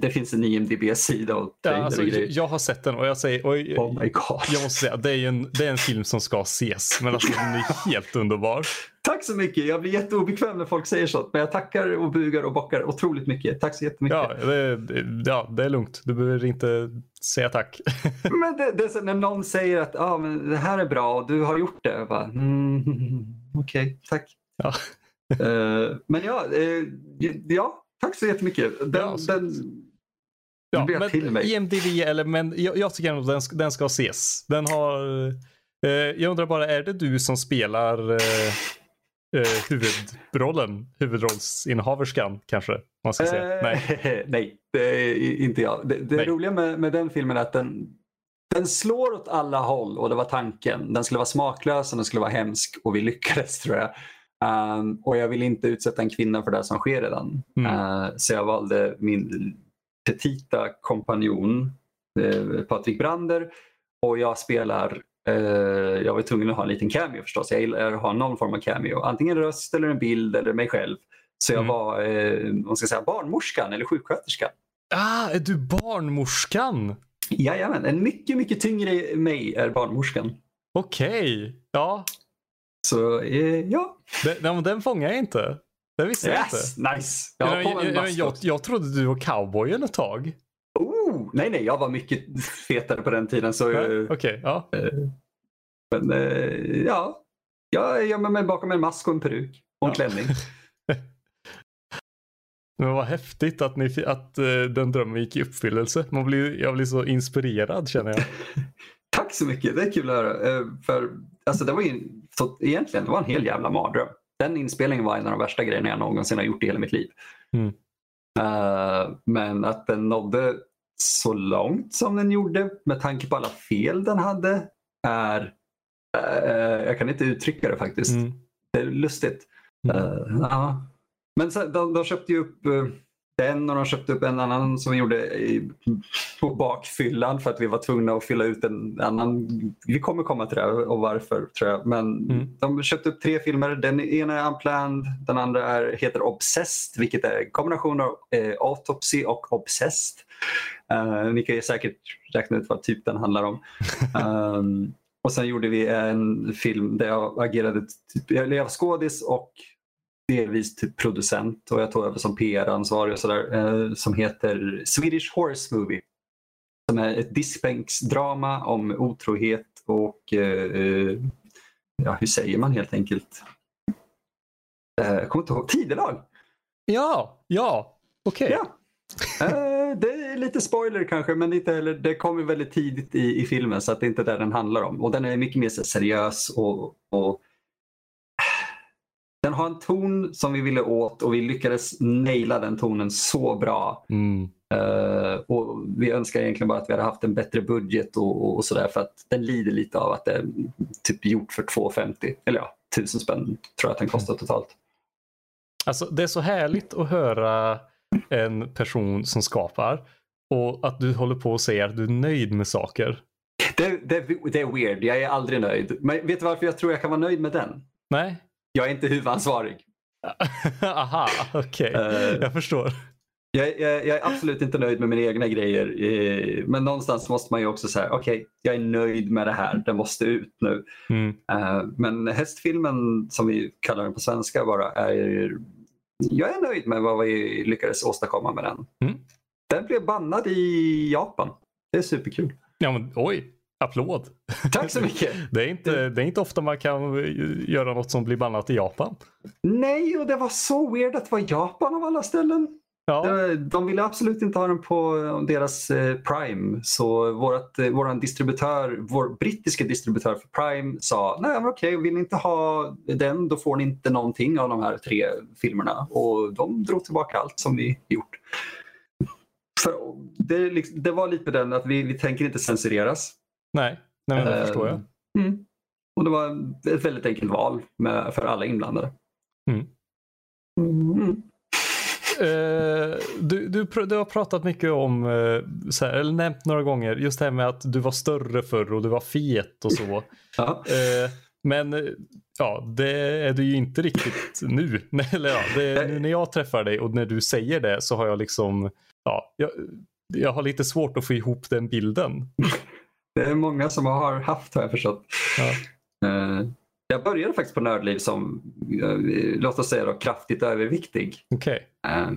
Speaker 2: det finns en IMDB-sida och
Speaker 1: Ja, alltså,
Speaker 2: och
Speaker 1: jag har sett den och jag säger, och jag,
Speaker 2: Oh my god.
Speaker 1: jag måste säga, det är, en, det är en film som ska ses. Men alltså den är helt underbar.
Speaker 2: Tack så mycket. Jag blir jätteobekväm när folk säger sånt. Men jag tackar och bugar och bockar otroligt mycket. Tack så jättemycket.
Speaker 1: Ja, det, ja, det är lugnt. Du behöver inte säga tack.
Speaker 2: Men det, det är så när någon säger att ah, men det här är bra och du har gjort det. Jag bara, mm, Okej, tack.
Speaker 1: Ja.
Speaker 2: Eh, men ja, eh, ja, tack så jättemycket. Den,
Speaker 1: Ja, så-
Speaker 2: den,
Speaker 1: Ja,
Speaker 2: jag till
Speaker 1: men
Speaker 2: mig.
Speaker 1: IMDB, eller, men jag, jag tycker ändå den, den ska ses. Den har... Eh, jag undrar bara, är det du som spelar eh, eh, huvudrollen? Huvudrollsinnehaverskan kanske? Man ska säga.
Speaker 2: Eh,
Speaker 1: Nej.
Speaker 2: nej, det är inte jag. Det, det roliga med, med den filmen är att den, den slår åt alla håll och det var tanken. Den skulle vara smaklös och den skulle vara hemsk och vi lyckades tror jag. Um, och jag vill inte utsätta en kvinna för det som sker redan.
Speaker 1: Mm.
Speaker 2: Uh, så jag valde min petita kompanjon eh, Patrik Brander och jag spelar eh, jag var tvungen att ha en liten cameo förstås. Jag gillar att ha någon form av cameo. Antingen röst eller en bild eller mig själv. Så jag
Speaker 1: Mm.
Speaker 2: var eh, vad ska säga, barnmorskan eller sjuksköterskan.
Speaker 1: Ah, är du barnmorskan?
Speaker 2: Jajamän, en mycket, mycket tyngre mig är barnmorskan.
Speaker 1: Okej. Ja,
Speaker 2: Så eh, ja,
Speaker 1: den, den fångar jag inte. Det visste jag inte.
Speaker 2: yes, nice. Jag har
Speaker 1: Jag, jag, jag, jag, jag trodde du var cowboyen ett tag.
Speaker 2: Oh, nej, nej, jag var mycket fetare på den tiden. Så,
Speaker 1: Nej,
Speaker 2: eh,
Speaker 1: Okej, ja.
Speaker 2: men eh, ja, jag gömmer mig bakom en mask och en peruk och en
Speaker 1: Ja.
Speaker 2: klänning.
Speaker 1: Men vad häftigt att, ni, att eh, den drömmen gick i uppfyllelse. Man blir, jag blir så inspirerad känner jag.
Speaker 2: Tack så mycket, det är kul att höra. Eh, För, alltså, det var ju, så, egentligen det var en hel jävla mardröm. Den inspelningen var en av de värsta grejerna jag någonsin har gjort i hela mitt liv.
Speaker 1: Mm.
Speaker 2: Eh, men att den nådde så långt som den gjorde med tanke på alla fel den hade är... eh, jag kan inte uttrycka det faktiskt.
Speaker 1: Mm.
Speaker 2: Det är lustigt.
Speaker 1: Mm.
Speaker 2: Eh, ja. Men sen, de, de köpte ju upp den och de köpte upp en annan som vi gjorde i, på bakfyllan för att vi var tvungna att fylla ut en annan. Vi kommer komma till det och varför tror jag. Men
Speaker 1: Mm.
Speaker 2: de köpte upp tre filmer. Den ena är Unplanned, den andra är, heter Obsessed vilket är en kombination av eh, Autopsy och Obsessed. Eh, ni kan ju säkert räkna ut vad typ den handlar om. Um, och sen gjorde vi en film där jag agerade, typ, jag skådis och delvis typ producent och jag tog över som PR-ansvarig och sådär. Eh, som heter Swedish Horse Movie. Som är ett diskbänksdrama om otrohet och eh, ja, hur säger man helt enkelt? Eh, kommer inte ihåg. Tidelag!
Speaker 1: Ja, ja, okej.
Speaker 2: Ja. Eh, det är lite spoiler kanske men inte heller, det kommer väldigt tidigt i, i filmen så att det är inte det den handlar om. Och den är mycket mer seriös och, och har en ton som vi ville åt och vi lyckades naila den tonen så bra.
Speaker 1: Mm.
Speaker 2: Eh, och vi önskar egentligen bara att vi hade haft en bättre budget och, och, och sådär för att den lider lite av att det är typ gjort för 2,50 eller ja, 1000 spänn tror jag att den kostar totalt.
Speaker 1: Alltså, det är så härligt att höra en person som skapar och att du håller på och säger att du är nöjd med saker.
Speaker 2: Det, det, det är weird, jag är aldrig nöjd. Men vet du varför jag tror jag kan vara nöjd med den?
Speaker 1: Nej?
Speaker 2: Jag är inte huvudansvarig.
Speaker 1: Aha, okej.
Speaker 2: Eh.
Speaker 1: Jag förstår.
Speaker 2: Jag, jag, jag är absolut inte nöjd med mina egna grejer. Men någonstans måste man ju också säga, okej, jag är nöjd med det här. Det måste ut nu.
Speaker 1: Mm.
Speaker 2: Eh, Men hästfilmen, som vi kallar den på svenska bara, är... Jag är nöjd med vad vi lyckades åstadkomma med den.
Speaker 1: Mm.
Speaker 2: Den blev bannad i Japan. Det är superkul.
Speaker 1: Ja, men, oj, applåd.
Speaker 2: Tack så mycket.
Speaker 1: Det är, inte, det är inte ofta man kan göra något som blir bannat i Japan.
Speaker 2: Nej, och det var så weird att det var Japan av alla ställen.
Speaker 1: Ja,
Speaker 2: Eh, De ville absolut inte ha den på deras eh, Prime. Så vårat, eh, våran distributör, vår brittiska distributör för Prime sa nej men okej, vill ni inte ha den då får ni inte någonting av de här tre filmerna. Och de drog tillbaka allt som vi gjort. För det, liksom, det var lite den att vi, vi tänker inte censureras.
Speaker 1: Nej, nej men det
Speaker 2: Eh,
Speaker 1: förstår jag.
Speaker 2: Mm. Och det var ett väldigt enkelt val med, för alla inblandade.
Speaker 1: Mm.
Speaker 2: Mm.
Speaker 1: Eh, du, du, du har pratat mycket om, så här, eller nämnt några gånger, just det här med att du var större förr och du var fet och så.
Speaker 2: Ja.
Speaker 1: Eh, men ja, det är du ju inte riktigt nu. eller ja, det, nu när jag träffar dig och när du säger det så har jag liksom, ja, jag, jag har lite svårt att få ihop den bilden.
Speaker 2: Det är många som har haft har jag förstått.
Speaker 1: Ja.
Speaker 2: Eh, Jag började faktiskt på Nördliv som, eh, låt oss säga då, kraftigt överviktig.
Speaker 1: Okej.
Speaker 2: Eh,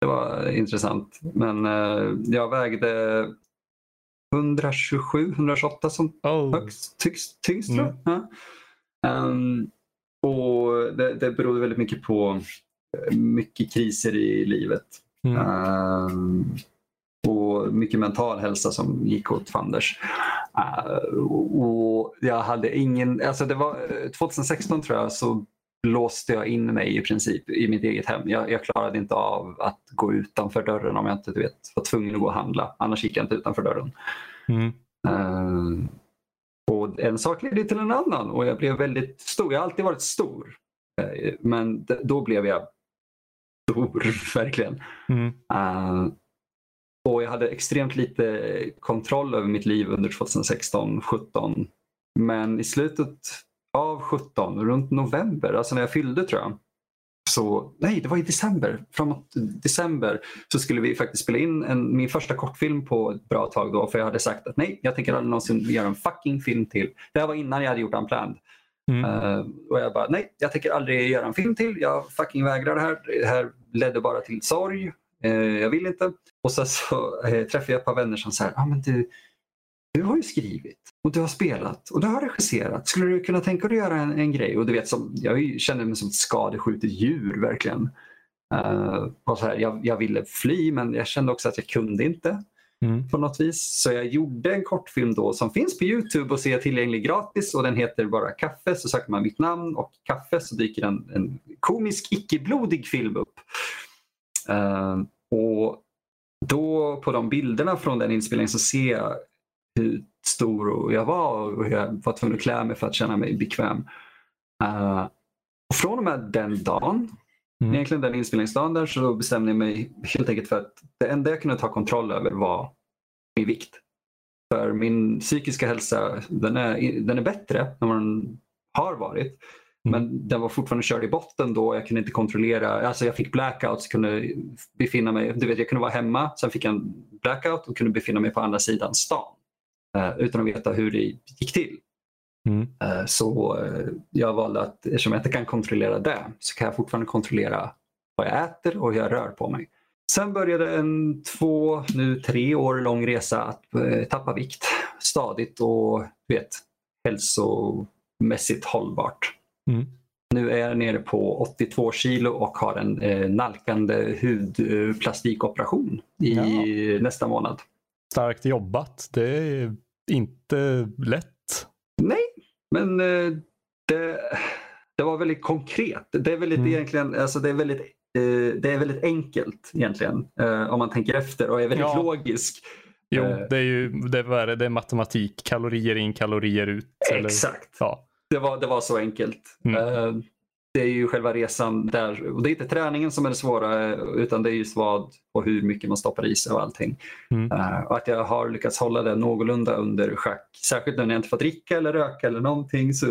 Speaker 2: Det var intressant. Men jag vägde 127, 128 som
Speaker 1: Oh.
Speaker 2: högst, tyngst, tyngst
Speaker 1: Mm.
Speaker 2: tror jag. Ja. Och det, det berodde väldigt mycket på mycket kriser i livet.
Speaker 1: Mm.
Speaker 2: Ehm, och mycket mental hälsa som gick åt fanders. Uh, och jag hade ingen, alltså det var eh, 2016 tror jag så låste jag in mig i princip i mitt eget hem. Jag, jag klarade inte av att gå utanför dörren om jag inte du vet, var tvungen att gå och handla. Annars gick jag inte utanför dörren.
Speaker 1: Mm.
Speaker 2: Eh, och en sak ledde till en annan och jag blev väldigt stor. Jag har alltid varit stor. Eh, men då blev jag stor, verkligen.
Speaker 1: Mm.
Speaker 2: Och jag hade extremt lite kontroll över mitt liv under 2016, 17 Men i slutet av 17, runt november, alltså när jag fyllde tror jag. Så, nej, det var i december. Framåt december så skulle vi faktiskt spela in en, min första kortfilm på ett bra tag då. För jag hade sagt att nej, jag tänker aldrig någonsin göra en fucking film till. Det här var innan jag hade gjort Unplanned. Mm. Uh, och jag bara, nej, jag tänker aldrig göra en film till. Jag fucking vägrar det här. Det här ledde bara till sorg. Uh, jag vill inte. Och sen så uh, träffade jag ett par vänner som sa, ah, men du, du har ju skrivit och du har spelat och du har regisserat. Skulle du kunna tänka dig att göra en, en grej? Och du vet, som, jag kände mig som ett skadeskjutet djur verkligen. Uh, och så här, jag, jag, ville fly men jag kände också att jag kunde inte. Mm. på något vis. Så jag gjorde en kortfilm då som finns på Youtube och ser tillgänglig gratis och den heter bara Kaffe. Så söker man mitt namn och Kaffe så dyker en, en komisk icke-blodig film upp. Uh, och då på de bilderna från den inspelningen så ser jag hur stor jag var och jag var tvungen att klä mig för att känna mig bekväm. Uh, och från och med den dagen, mm. egentligen den inspelningsdagen där, så bestämde jag mig helt enkelt för att det enda jag kunde ta kontroll över var min vikt. För min psykiska hälsa den är, den är bättre än vad den har varit. Mm. Men den var fortfarande körd i botten då. Jag kunde inte kontrollera. Alltså jag fick blackouts. Kunde befinna mig, du vet, jag kunde vara hemma, sen fick jag en blackout och kunde befinna mig på andra sidan stan. Eh, utan att veta hur det gick till. Mm. Eh, så eh, jag valde att eftersom jag inte kan kontrollera det så kan jag fortfarande kontrollera vad jag äter och hur jag rör på mig. Sen började en två, nu tre år lång resa att tappa vikt stadigt och vet, hälsomässigt hållbart. Mm. Nu är jag nere på 82 kilo och har en eh, nalkande hudplastikoperation i ja. nästa månad.
Speaker 1: Starkt jobbat. Det är inte lätt.
Speaker 2: Nej, men eh, det, det var väldigt konkret. Det är väldigt mm. egentligen, alltså det är väldigt eh, det är väldigt enkelt egentligen eh, om man tänker efter och är väldigt ja. logisk.
Speaker 1: Jo, det är ju det är, det är matematik. Kalorier in, kalorier ut.
Speaker 2: Exakt. Eller, ja. Det, var, det var så enkelt. Mm det är ju själva resan där. Och det är inte träningen som är det svåra utan det är just vad och hur mycket man stoppar i sig och allting. Mm. Uh, och att jag har lyckats hålla det någorlunda under schack. Särskilt nu när jag inte får dricka eller röka eller någonting. Så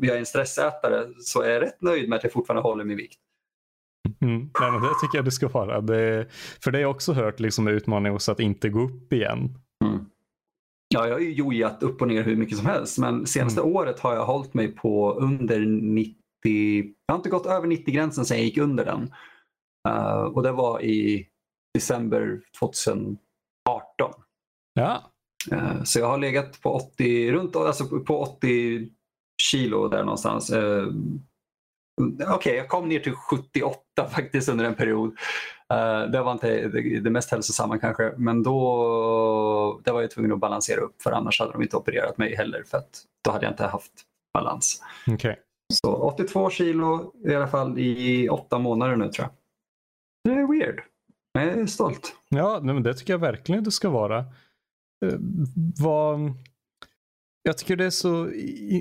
Speaker 2: jag är en stressätare så är jag rätt nöjd med att jag fortfarande håller min vikt.
Speaker 1: Mm. Nej, men det tycker jag du ska vara. Det, för det har jag också hört liksom utmaning hos att inte gå upp igen.
Speaker 2: Ja, jag har ju jojat upp och ner hur mycket som helst men senaste mm. året har jag hållit mig på under 90 jag har inte gått över 90-gränsen sedan jag gick under den. Uh, och det var i december 2018.
Speaker 1: Ja.
Speaker 2: Uh, så jag har legat på 80, runt, alltså på 80 kilo där någonstans. Uh, Okej, okay, jag kom ner till 78 faktiskt under en period. Uh, det var inte det, det, mest hälsosamma kanske, men då det var jag tvungen att balansera upp för annars hade de inte opererat mig heller för att då hade jag inte haft balans.
Speaker 1: Okay.
Speaker 2: Så 82 kilo i alla fall i åtta månader nu tror jag. Det är weird. Men jag är stolt.
Speaker 1: Ja, men det tycker jag verkligen du ska vara. Eh, vad... Jag tycker det är så,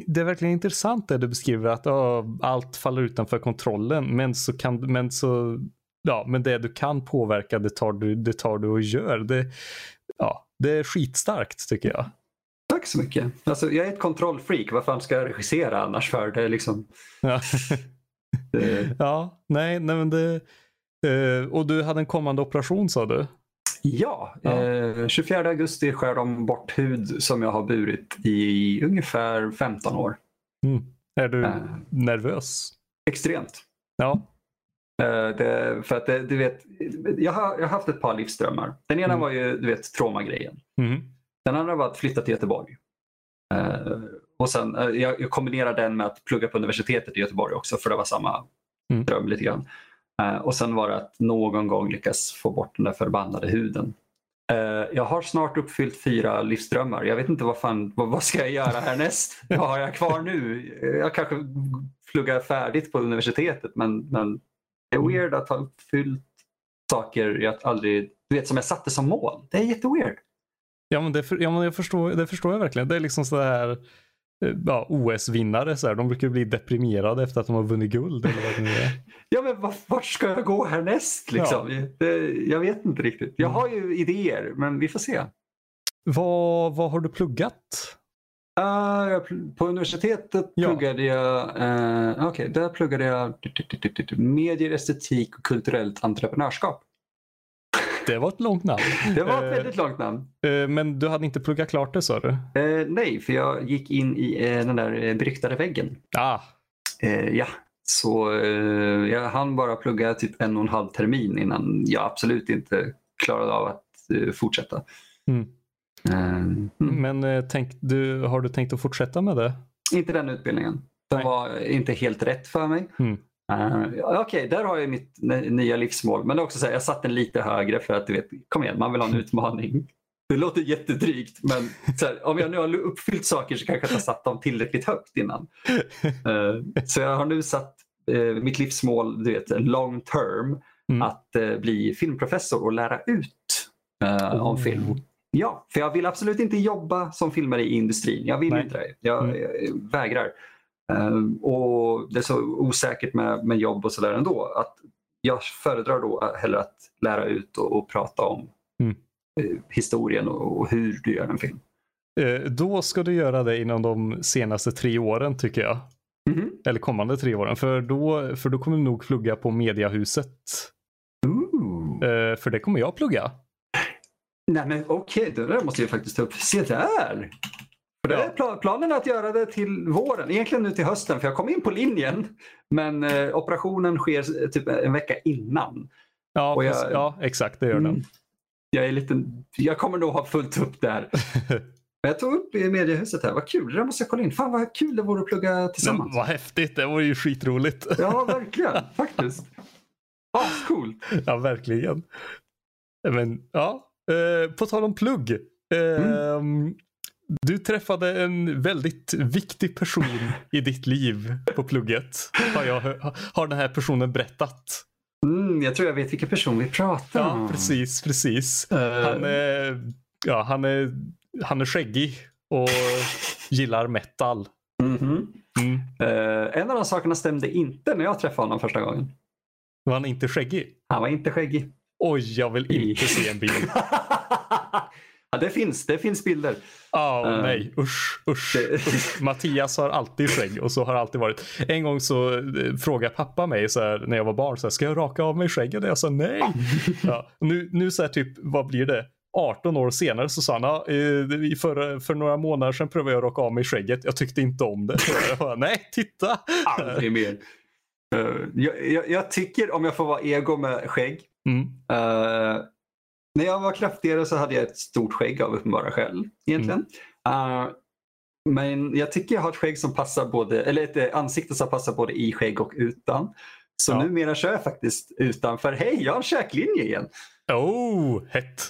Speaker 1: det är verkligen intressant det du beskriver att oh, allt faller utanför kontrollen men så kan, men så, ja, men det du kan påverka det tar du, det tar du och gör. Det, ja, det är skitstarkt tycker jag.
Speaker 2: Tack så mycket. Alltså, jag är ett kontrollfreak. Vad fan ska jag regissera annars för? Det liksom...
Speaker 1: Ja nej, nej men det... Eh, och du hade en kommande operation sa du?
Speaker 2: Ja, ja. Eh, 24 augusti skär de bort hud som jag har burit i ungefär 15 år.
Speaker 1: Mm. Är du eh. nervös?
Speaker 2: Extremt.
Speaker 1: Ja.
Speaker 2: Eh, det, för att det, du vet, jag har, jag har haft ett par livsdrömmar. Den ena mm. var ju du vet, traumagrejen.
Speaker 1: Mm.
Speaker 2: Den andra var att flytta till Göteborg. Uh, och sen, uh, jag, jag kombinerade den med att plugga på universitetet i Göteborg också för det var samma mm. dröm lite grann. Uh, och sen var det att någon gång lyckas få bort den där förbannade huden. jag har snart uppfyllt fyra livsdrömmar. Jag vet inte vad fan, vad, vad ska jag göra härnäst? vad har jag kvar nu? Jag kanske pluggar färdigt på universitetet men, men det är mm. weird att ha uppfyllt saker jag aldrig, du vet som jag satte som mål. Det är jätteweird.
Speaker 1: Ja men, det, ja, men jag förstår, det förstår jag verkligen. Det är liksom så här eh, ja, OS-vinnare. Så här. De brukar bli deprimerade efter att de har vunnit guld. Eller vad det är.
Speaker 2: ja men vart ska jag gå härnäst? Liksom? Ja. Det, jag vet inte riktigt. Jag mm. har ju idéer men vi får se.
Speaker 1: Vad, vad har du pluggat?
Speaker 2: Uh, på universitetet
Speaker 1: Ja.
Speaker 2: pluggade jag, uh, okej, där pluggade jag medier, estetik och kulturellt entreprenörskap.
Speaker 1: Det var ett långt namn.
Speaker 2: Det var
Speaker 1: Eh,
Speaker 2: ett väldigt långt namn.
Speaker 1: eh, Men du hade inte pluggat klart det sa du?
Speaker 2: Eh, nej, för jag gick in i eh, den där eh, beryktade väggen.
Speaker 1: Ah,
Speaker 2: Eh, ja, så eh, jag hann bara plugga typ en och en halv termin innan jag absolut inte klarade av att eh, fortsätta.
Speaker 1: Mm.
Speaker 2: Eh, mm.
Speaker 1: men eh, tänk, du, har du tänkt att fortsätta med det?
Speaker 2: Inte den utbildningen. Den var inte helt rätt för mig.
Speaker 1: Mm.
Speaker 2: Uh, Okej, där har jag mitt nya livsmål. Men det är också så här, jag satte den lite högre för att du vet, kom igen, man vill ha en utmaning. Det låter jättedrygt, men här, om jag nu har uppfyllt saker så kanske jag inte har satt dem tillräckligt högt innan. Eh, så jag har nu satt eh, mitt livsmål, du vet, long term,
Speaker 1: Mm.
Speaker 2: att bli filmprofessor och lära ut om
Speaker 1: Oh.
Speaker 2: film. Ja, för jag vill absolut inte jobba som filmare i industrin. Jag vill
Speaker 1: Nej.
Speaker 2: inte det. Jag,
Speaker 1: Mm.
Speaker 2: jag vägrar. Eh, och Det är så osäkert med, med jobb och sådär ändå. Att jag föredrar då hellre att lära ut och, och prata om
Speaker 1: Mm.
Speaker 2: eh, historien och, och hur du gör en film.
Speaker 1: Eh, Då ska du göra det inom de senaste tre åren tycker jag.
Speaker 2: Mhm.
Speaker 1: Eller kommande tre åren. För då, för då kommer du nog plugga på Mediahuset. Eh, För det kommer jag plugga.
Speaker 2: Nej men okej, det där måste jag faktiskt ta upp. Se där! För det
Speaker 1: Ja.
Speaker 2: är pla- planen att göra det till våren, egentligen nu till hösten för jag kom in på linjen. Men eh, operationen sker eh, typ en vecka innan.
Speaker 1: Ja,
Speaker 2: jag-
Speaker 1: ja exakt det gör den.
Speaker 2: Mm. Jag, är lite, jag kommer nog ha fullt upp där. Men jag tog upp i mediehuset här, vad kul, det där måste jag kolla in. Fan vad kul det vore att plugga
Speaker 1: Men
Speaker 2: tillsammans.
Speaker 1: vad häftigt, det var ju skitroligt.
Speaker 2: Ja, verkligen, faktiskt. Ascoolt.
Speaker 1: Ja, verkligen. Men ja, eh, på tal om plugg. Eh, Du träffade en väldigt viktig person i ditt liv på plugget. Har, jag, har den här personen berättat.
Speaker 2: Mm, jag tror jag vet vilken person vi pratar om.
Speaker 1: Ja, precis, precis.
Speaker 2: Eh,
Speaker 1: Han är, ja, han är, han är skäggig och gillar metal.
Speaker 2: mhm.
Speaker 1: Mm.
Speaker 2: Eh, en av de sakerna stämde inte när jag träffade honom första gången.
Speaker 1: Var han inte skäggig?
Speaker 2: Han var inte skäggig.
Speaker 1: Oj, jag vill inte se en bild.
Speaker 2: ja, det finns, det finns bilder.
Speaker 1: Ja,
Speaker 2: Eh,
Speaker 1: nej, usch, usch,
Speaker 2: det-
Speaker 1: usch. Mattias har alltid skägg och så har det alltid varit. En gång så eh, frågade pappa mig så här, när jag var barn, så här, ska jag raka av mig skägget? Och jag sa nej. Ja, nu, nu så här typ, vad blir det? 18 år senare så sa han, eh, i förra, för några månader sedan prövade jag att raka av mig skägget. Jag tyckte inte om det. Jag bara, nej, titta.
Speaker 2: Aldrig mer. Jag, jag, jag tycker, om jag får vara ego med skägg.
Speaker 1: Mm.
Speaker 2: eh, när jag var kraftigare så hade jag ett stort skägg av uppenbara skäl. Egentligen. Eh, men jag tycker jag har ett skägg som passar både, eller ett eh, ansikte som passar både i skägg och utan. Så
Speaker 1: Ja.
Speaker 2: numera kör jag faktiskt utan. För hej, jag har en käklinje igen.
Speaker 1: Oh, hett.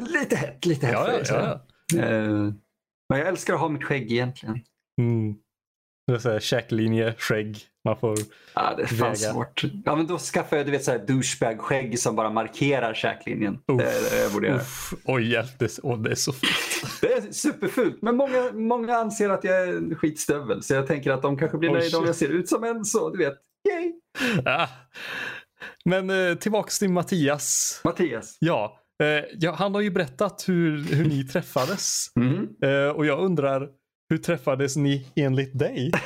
Speaker 2: Lite hett, lite hett
Speaker 1: Ja, ja, ja.
Speaker 2: Eh, men jag älskar att ha mitt skägg egentligen.
Speaker 1: Mm. Det är så här, käklinje, skägg. Man får...
Speaker 2: Ja, det är fan
Speaker 1: Väga.
Speaker 2: svårt. Ja, men då skaffar jag du vet, så här douchebag-skägg som bara markerar käklinjen.
Speaker 1: Uff,
Speaker 2: Det det jag borde göra.
Speaker 1: Uff, oj, hjälp. Det, åh, det är så fint.
Speaker 2: Det är superfult, men många, många anser att jag är en skitstövel. Så jag tänker att de kanske blir nöjda om jag ser ut som en. Så du vet, yay!
Speaker 1: Ah. Men eh, tillbaks till Mattias.
Speaker 2: Mattias.
Speaker 1: Ja, eh, ja, han har ju berättat hur, hur ni träffades.
Speaker 2: Mm.
Speaker 1: Eh, och jag undrar, hur träffades ni enligt dig?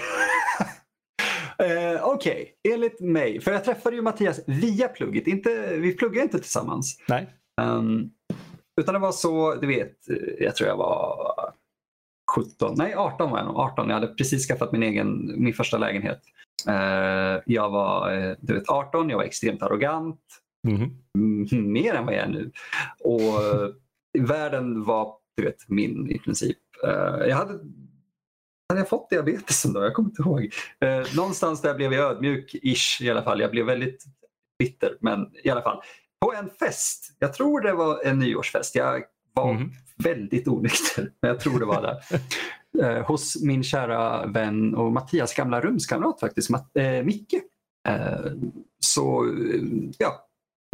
Speaker 2: Eh, Okej, enligt mig. För jag träffade ju Mattias via plugget. Inte, vi pluggade inte tillsammans.
Speaker 1: Nej.
Speaker 2: Um, utan det var så, du vet, eh, jag tror jag var 17, nej 18 var jag nog. 18, jag hade precis skaffat min egen, min första lägenhet. Eh, jag var eh, du vet, 18, jag var extremt arrogant.
Speaker 1: Mhm.
Speaker 2: Mm, mer än vad jag är nu. Och världen var du vet, min i princip. Eh, jag hade, hade jag fått diabetes då? Jag kommer inte ihåg. Eh, någonstans där blev jag ödmjuk-ish i alla fall. Jag blev väldigt bitter, men i alla fall. På en fest, jag tror det var en nyårsfest. Jag var
Speaker 1: Mhm.
Speaker 2: väldigt onykter, men jag tror det var där. eh, hos min kära vän och Mattias gamla rumskamrat faktiskt, Matt, eh, Micke. Eh, så eh, ja,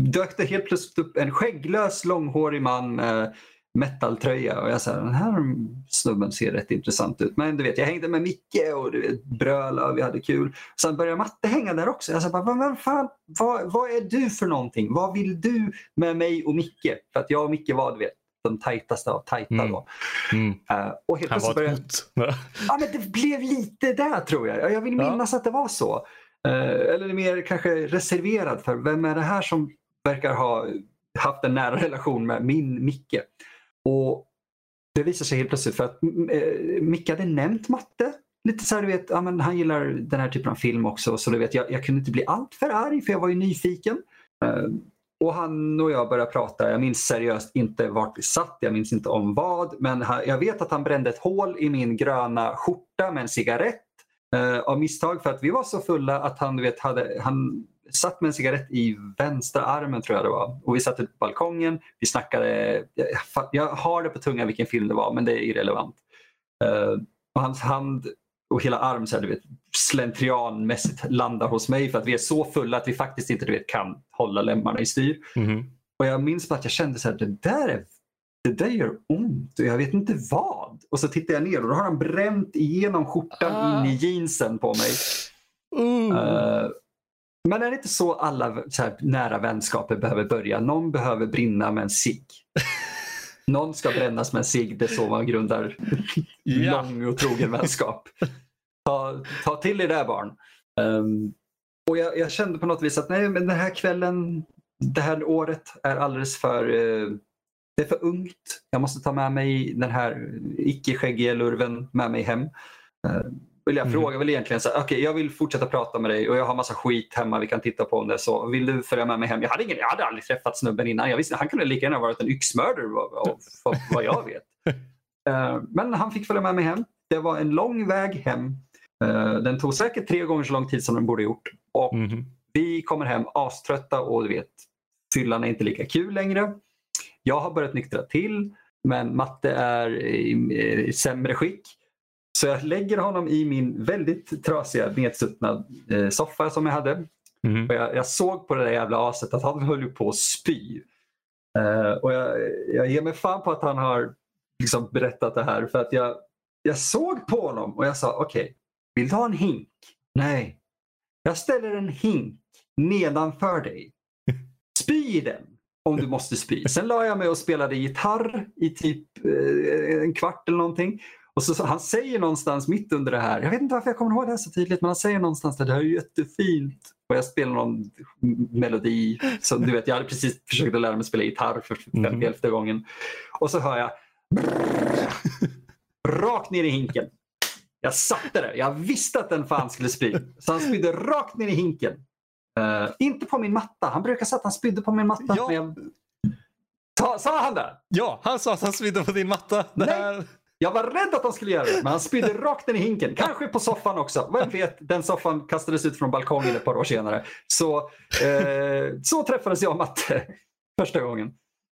Speaker 2: dök det helt plötsligt upp en skägglös långhårig man med metaltröja och jag sa den här snubben ser rätt intressant ut. Men du vet, jag hängde med Micke och du vet, bröla och vi hade kul. Sen började Matte hänga där också. Jag sa bara, vad, vad, fan, vad, vad är du för någonting? Vad vill du med mig och Micke? För att jag och Micke var, du vet, de tajtaste av tajta
Speaker 1: Mm.
Speaker 2: då.
Speaker 1: Mm.
Speaker 2: Eh, och helt
Speaker 1: Han var ett
Speaker 2: började,
Speaker 1: hot.
Speaker 2: ja, men det blev lite där tror jag. Jag vill
Speaker 1: Ja.
Speaker 2: minnas att det var så. Eh, eller mer kanske reserverad för vem är det här som verkar ha haft en nära relation med min Micke. Och det visar sig helt plötsligt för att mm, mm, eh, Micke hade nämnt matte. Lite så här, du vet, ja, men han gillar den här typen av film också. Så du vet, jag, jag kunde inte bli allt för arg för jag var ju nyfiken. Eh, och han och jag började prata. Jag minns seriöst inte vart vi satt. Jag minns inte om vad. Men han, jag vet att han brände ett hål i min gröna skjorta med en cigarett. Eh, av misstag för att vi var så fulla att han, du vet, hade, han satt med en cigarett i vänstra armen tror jag det var. Och vi satt ute på balkongen. Vi snackade. Jag, jag har det på tunga vilken film det var men det är irrelevant. Eh, och hans hand och hela arm så här, du vet, slentrianmässigt landar hos mig för att vi är så fulla att vi faktiskt inte du vet, kan hålla lemmarna i styr.
Speaker 1: Mhm.
Speaker 2: Och jag minns bara att jag kände så här, det där, är, det där gör ont och jag vet inte vad. Och så tittar jag ner och då har han bränt igenom skjortan
Speaker 1: Ah.
Speaker 2: in i jeansen på mig.
Speaker 1: Uh.
Speaker 2: Men är det inte så alla så här, nära vänskaper behöver börja? Någon behöver brinna med en cigg. Någon ska brännas med en cigg, det är så man grundar
Speaker 1: Ja.
Speaker 2: lång och trogen vänskap. Ta, ta till er där barn. Ehm, och jag, jag kände på något vis att nej, men den här kvällen, det här året är alldeles för eh, det är för ungt. Jag måste ta med mig den här icke-skäggiga lurven med mig hem. Uh, vill jag
Speaker 1: Mm.
Speaker 2: fråga väl egentligen så okej jag vill fortsätta prata med dig och jag har massa skit hemma vi kan titta på om det är så. Vill du följa med mig hem? Jag hade, ingen, jag hade aldrig träffat snubben innan. Jag visste, han kunde lika gärna varit en yxmördare vad, vad, jag vet. Eh, men han fick följa med mig hem. Det var en lång väg hem. Eh, den tog säkert tre gånger så lång tid som den borde gjort. Och
Speaker 1: Mhm.
Speaker 2: vi kommer hem aströtta och du vet, fyllan är inte lika kul längre. Jag har börjat nyktra till men matte är i, i sämre skick. Så jag lägger honom i min väldigt trasiga nedsuttna eh, soffa som jag hade.
Speaker 1: Mhm.
Speaker 2: Och jag, jag såg på det där jävla aset att han höll på att spy. Eh, och jag, jag ger mig fan på att han har liksom berättat det här. För att jag, jag såg på honom och jag sa okej, vill du ha en hink? Nej. Jag ställer en hink nedanför dig. Spy i den om du måste spy. Sen la jag mig och spelade gitarr i typ eh, en kvart eller någonting. Och så, så, han säger någonstans mitt under det här, jag vet inte varför jag kommer ihåg det här så tydligt, men han säger någonstans att det här är jättefint. Och jag spelar någon melodi. Som, du vet, jag hade precis försökt att lära mig spela gitarr för
Speaker 1: Mhm.
Speaker 2: 51 gången. Och så hör jag rakt ner i hinken. Jag satte det. Jag visste att den fan skulle spy. Så han spydde rakt ner i hinken. Eh, inte på min matta. Han brukar säga att han spydde på min matta.
Speaker 1: Ja.
Speaker 2: Men jag... Ta, sa han det?
Speaker 1: Ja, han sa att han spydde på din matta. Det
Speaker 2: Nej.
Speaker 1: här...
Speaker 2: Jag var rädd att han skulle göra det, men han spydde rakt ner i hinken. Kanske på soffan också. Vem vet, den soffan kastades ut från balkongen ett par år senare. Så, eh, så träffades jag och Matte första gången.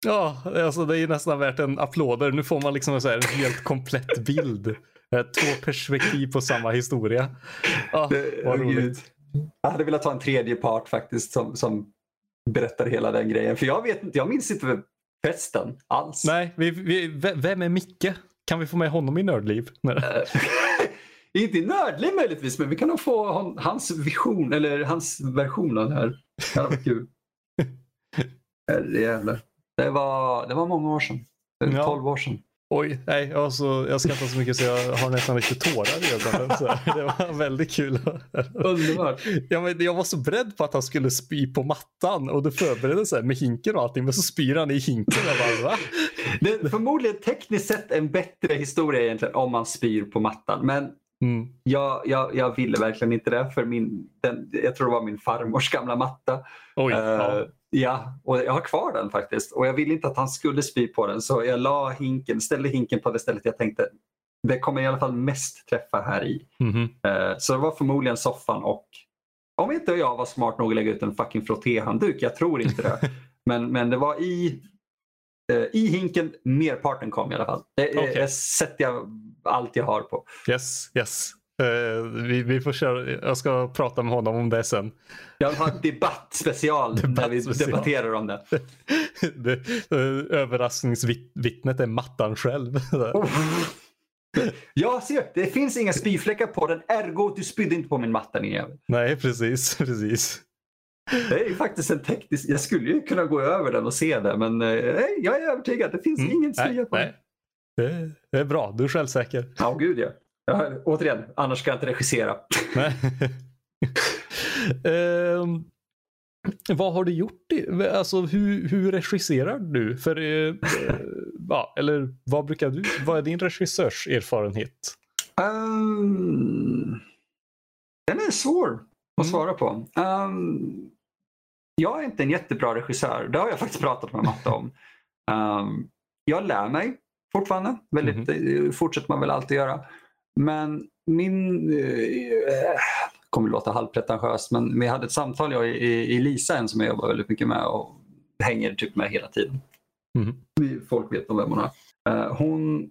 Speaker 1: Ja, alltså det är nästan värt en applåder. Nu får man liksom en, så här, en helt komplett bild. Eh, Två perspektiv på samma historia. Ja,
Speaker 2: Det-
Speaker 1: vad roligt.
Speaker 2: Jag hade velat ha en tredje part faktiskt som, som berättar hela den grejen. För jag, vet inte, jag minns inte festen alls.
Speaker 1: Nej, vi, vi, ve- vem är Micke? Kan vi få med honom i Nördliv?
Speaker 2: Eh, inte nördlig möjligtvis, men vi kan nog få hans vision eller hans version av det här. Det hade varit kul. Herrejävlar. Det var, det var många år sedan. Det var
Speaker 1: Ja.
Speaker 2: 12 år sedan.
Speaker 1: Oj, nej, alltså, jag skrattar så mycket så jag har nästan lite tårar i ögonen. Så. Det var väldigt kul.
Speaker 2: Underbart.
Speaker 1: Ja, men jag var så beredd på att han skulle spy på mattan och det förberedde sig med hinken och allting men så spyr han i hinken. Jag bara, va?
Speaker 2: Det är förmodligen tekniskt sett en bättre historia egentligen om man spyr på mattan. Men
Speaker 1: Mm.
Speaker 2: jag, jag, jag ville verkligen inte det för min, den, jag tror det var min farmors gamla matta.
Speaker 1: Oj,
Speaker 2: Eh,
Speaker 1: ja.
Speaker 2: Ja, och jag har kvar den faktiskt. Och jag ville inte att han skulle spy på den så jag la hinken, ställde hinken på det stället jag tänkte det kommer i alla fall mest träffa här i.
Speaker 1: Mhm.
Speaker 2: Eh, Så det var förmodligen soffan och om inte jag var smart nog att lägga ut en fucking frottéhandduk, jag tror inte det. men, men det var i, eh, i hinken merparten kom i alla fall. Det, det sätter jag allt jag har på.
Speaker 1: Yes, yes. Eh, vi, vi får köra. Jag ska prata med honom om det sen.
Speaker 2: Jag vill ha en debatt special när vi
Speaker 1: Debattspecial.
Speaker 2: debatterar om det.
Speaker 1: det eh, överraskningsvittnet är mattan själv.
Speaker 2: Oh. Jag ser, det finns inga spyfläckar på den, ergo du spydde inte på min matta din jävel.
Speaker 1: Nej, precis, precis.
Speaker 2: Det är ju faktiskt en teknisk... Jag skulle ju kunna gå över den och se det men eh, jag är övertygad. Det finns
Speaker 1: Mm,
Speaker 2: ingen
Speaker 1: nej,
Speaker 2: slöja på
Speaker 1: nej.
Speaker 2: det.
Speaker 1: Det, det är bra, du är självsäker.
Speaker 2: Ja, gud ja. Ja. Återigen, annars ska jag inte regissera.
Speaker 1: Ehm, vad har du gjort? I, alltså hur, hur regisserar du? För, eh, eh, ja, eller vad brukar du, vad är din regissörserfarenhet?
Speaker 2: Um, den är svår att
Speaker 1: Mm.
Speaker 2: svara på. Um, jag är inte en jättebra regissör. Det har jag faktiskt pratat med Matte om. Um, jag lär mig fortfarande. Väldigt, eh, fortsätter man väl alltid göra. Men min... Uh, kommer låta halvpretentiöst men vi hade ett samtal jag i, Lisa en som jag jobbar väldigt mycket med och hänger typ med hela tiden. Vi- Folk vet om vem hon är. Eh, hon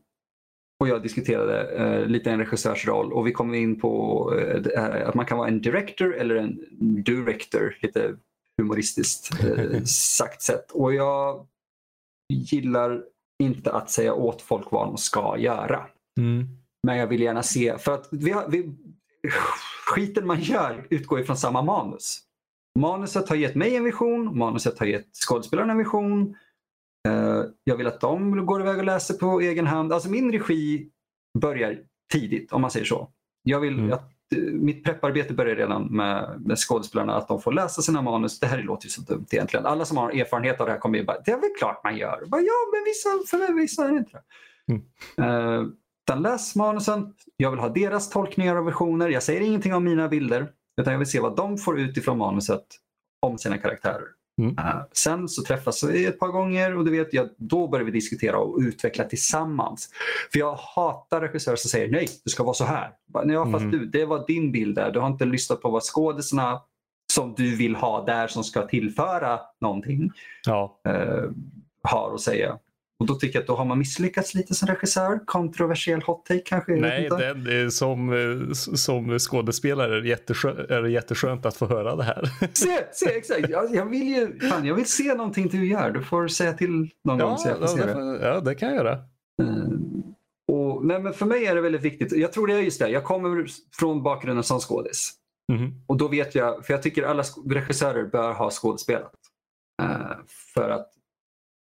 Speaker 2: och jag diskuterade eh, lite en regissörsroll och vi kom in på eh, att man kan vara en director eller en director, lite humoristiskt eh, sagt sett. Och jag gillar inte att säga åt folk vad de ska göra.
Speaker 1: Mm.
Speaker 2: Men jag vill gärna se, för att vi har, vi, skiten man gör utgår ifrån samma manus. Manuset har gett mig en vision, manuset har gett skådespelarna en vision. Eh, jag vill att de går iväg och läser på egen hand. Alltså min regi börjar tidigt om man säger så. Jag vill
Speaker 1: Mm.
Speaker 2: att eh, mitt prepparbete börjar redan med, med skådespelarna, att de får läsa sina manus. Det här låter ju så dumt egentligen. Alla som har erfarenhet av det här kommer ju bara, det är väl klart man gör. Bara, ja, men vissa, för vissa är det inte det.
Speaker 1: Mm.
Speaker 2: Eh, utan läs manusen. Jag vill ha deras tolkningar och versioner. Jag säger ingenting om mina bilder. Utan jag vill se vad de får ut ifrån manuset om sina karaktärer.
Speaker 1: Mm.
Speaker 2: Eh, sen så träffas vi ett par gånger och du vet, jag, då börjar vi diskutera och utveckla tillsammans. För jag hatar regissörer som säger nej, det ska vara så här. Ja, fast
Speaker 1: Mm.
Speaker 2: du, det var din bild där. Du har inte lyssnat på vad skådisarna som du vill ha där som ska tillföra någonting
Speaker 1: Ja,
Speaker 2: eh, har att säga. Och då tycker jag att då har man misslyckats lite som regissör. Kontroversiell hot take kanske?
Speaker 1: nej, den, är som, eh, som skådespelare är det, jätteskö, är det jätteskönt att få höra det här.
Speaker 2: Se, se, exakt. Jag, jag, vill ju, fan, jag vill se någonting du gör. Du får säga till någon gång
Speaker 1: ja,
Speaker 2: så jag får
Speaker 1: ja,
Speaker 2: se
Speaker 1: det, ja, det kan jag göra.
Speaker 2: Eh, och, nej, men för mig är det väldigt viktigt. Jag tror det är just det. Jag kommer från bakgrunden som skådis.
Speaker 1: Mhm.
Speaker 2: Och då vet jag, för jag tycker alla regissörer bör ha skådespelat. Eh, för att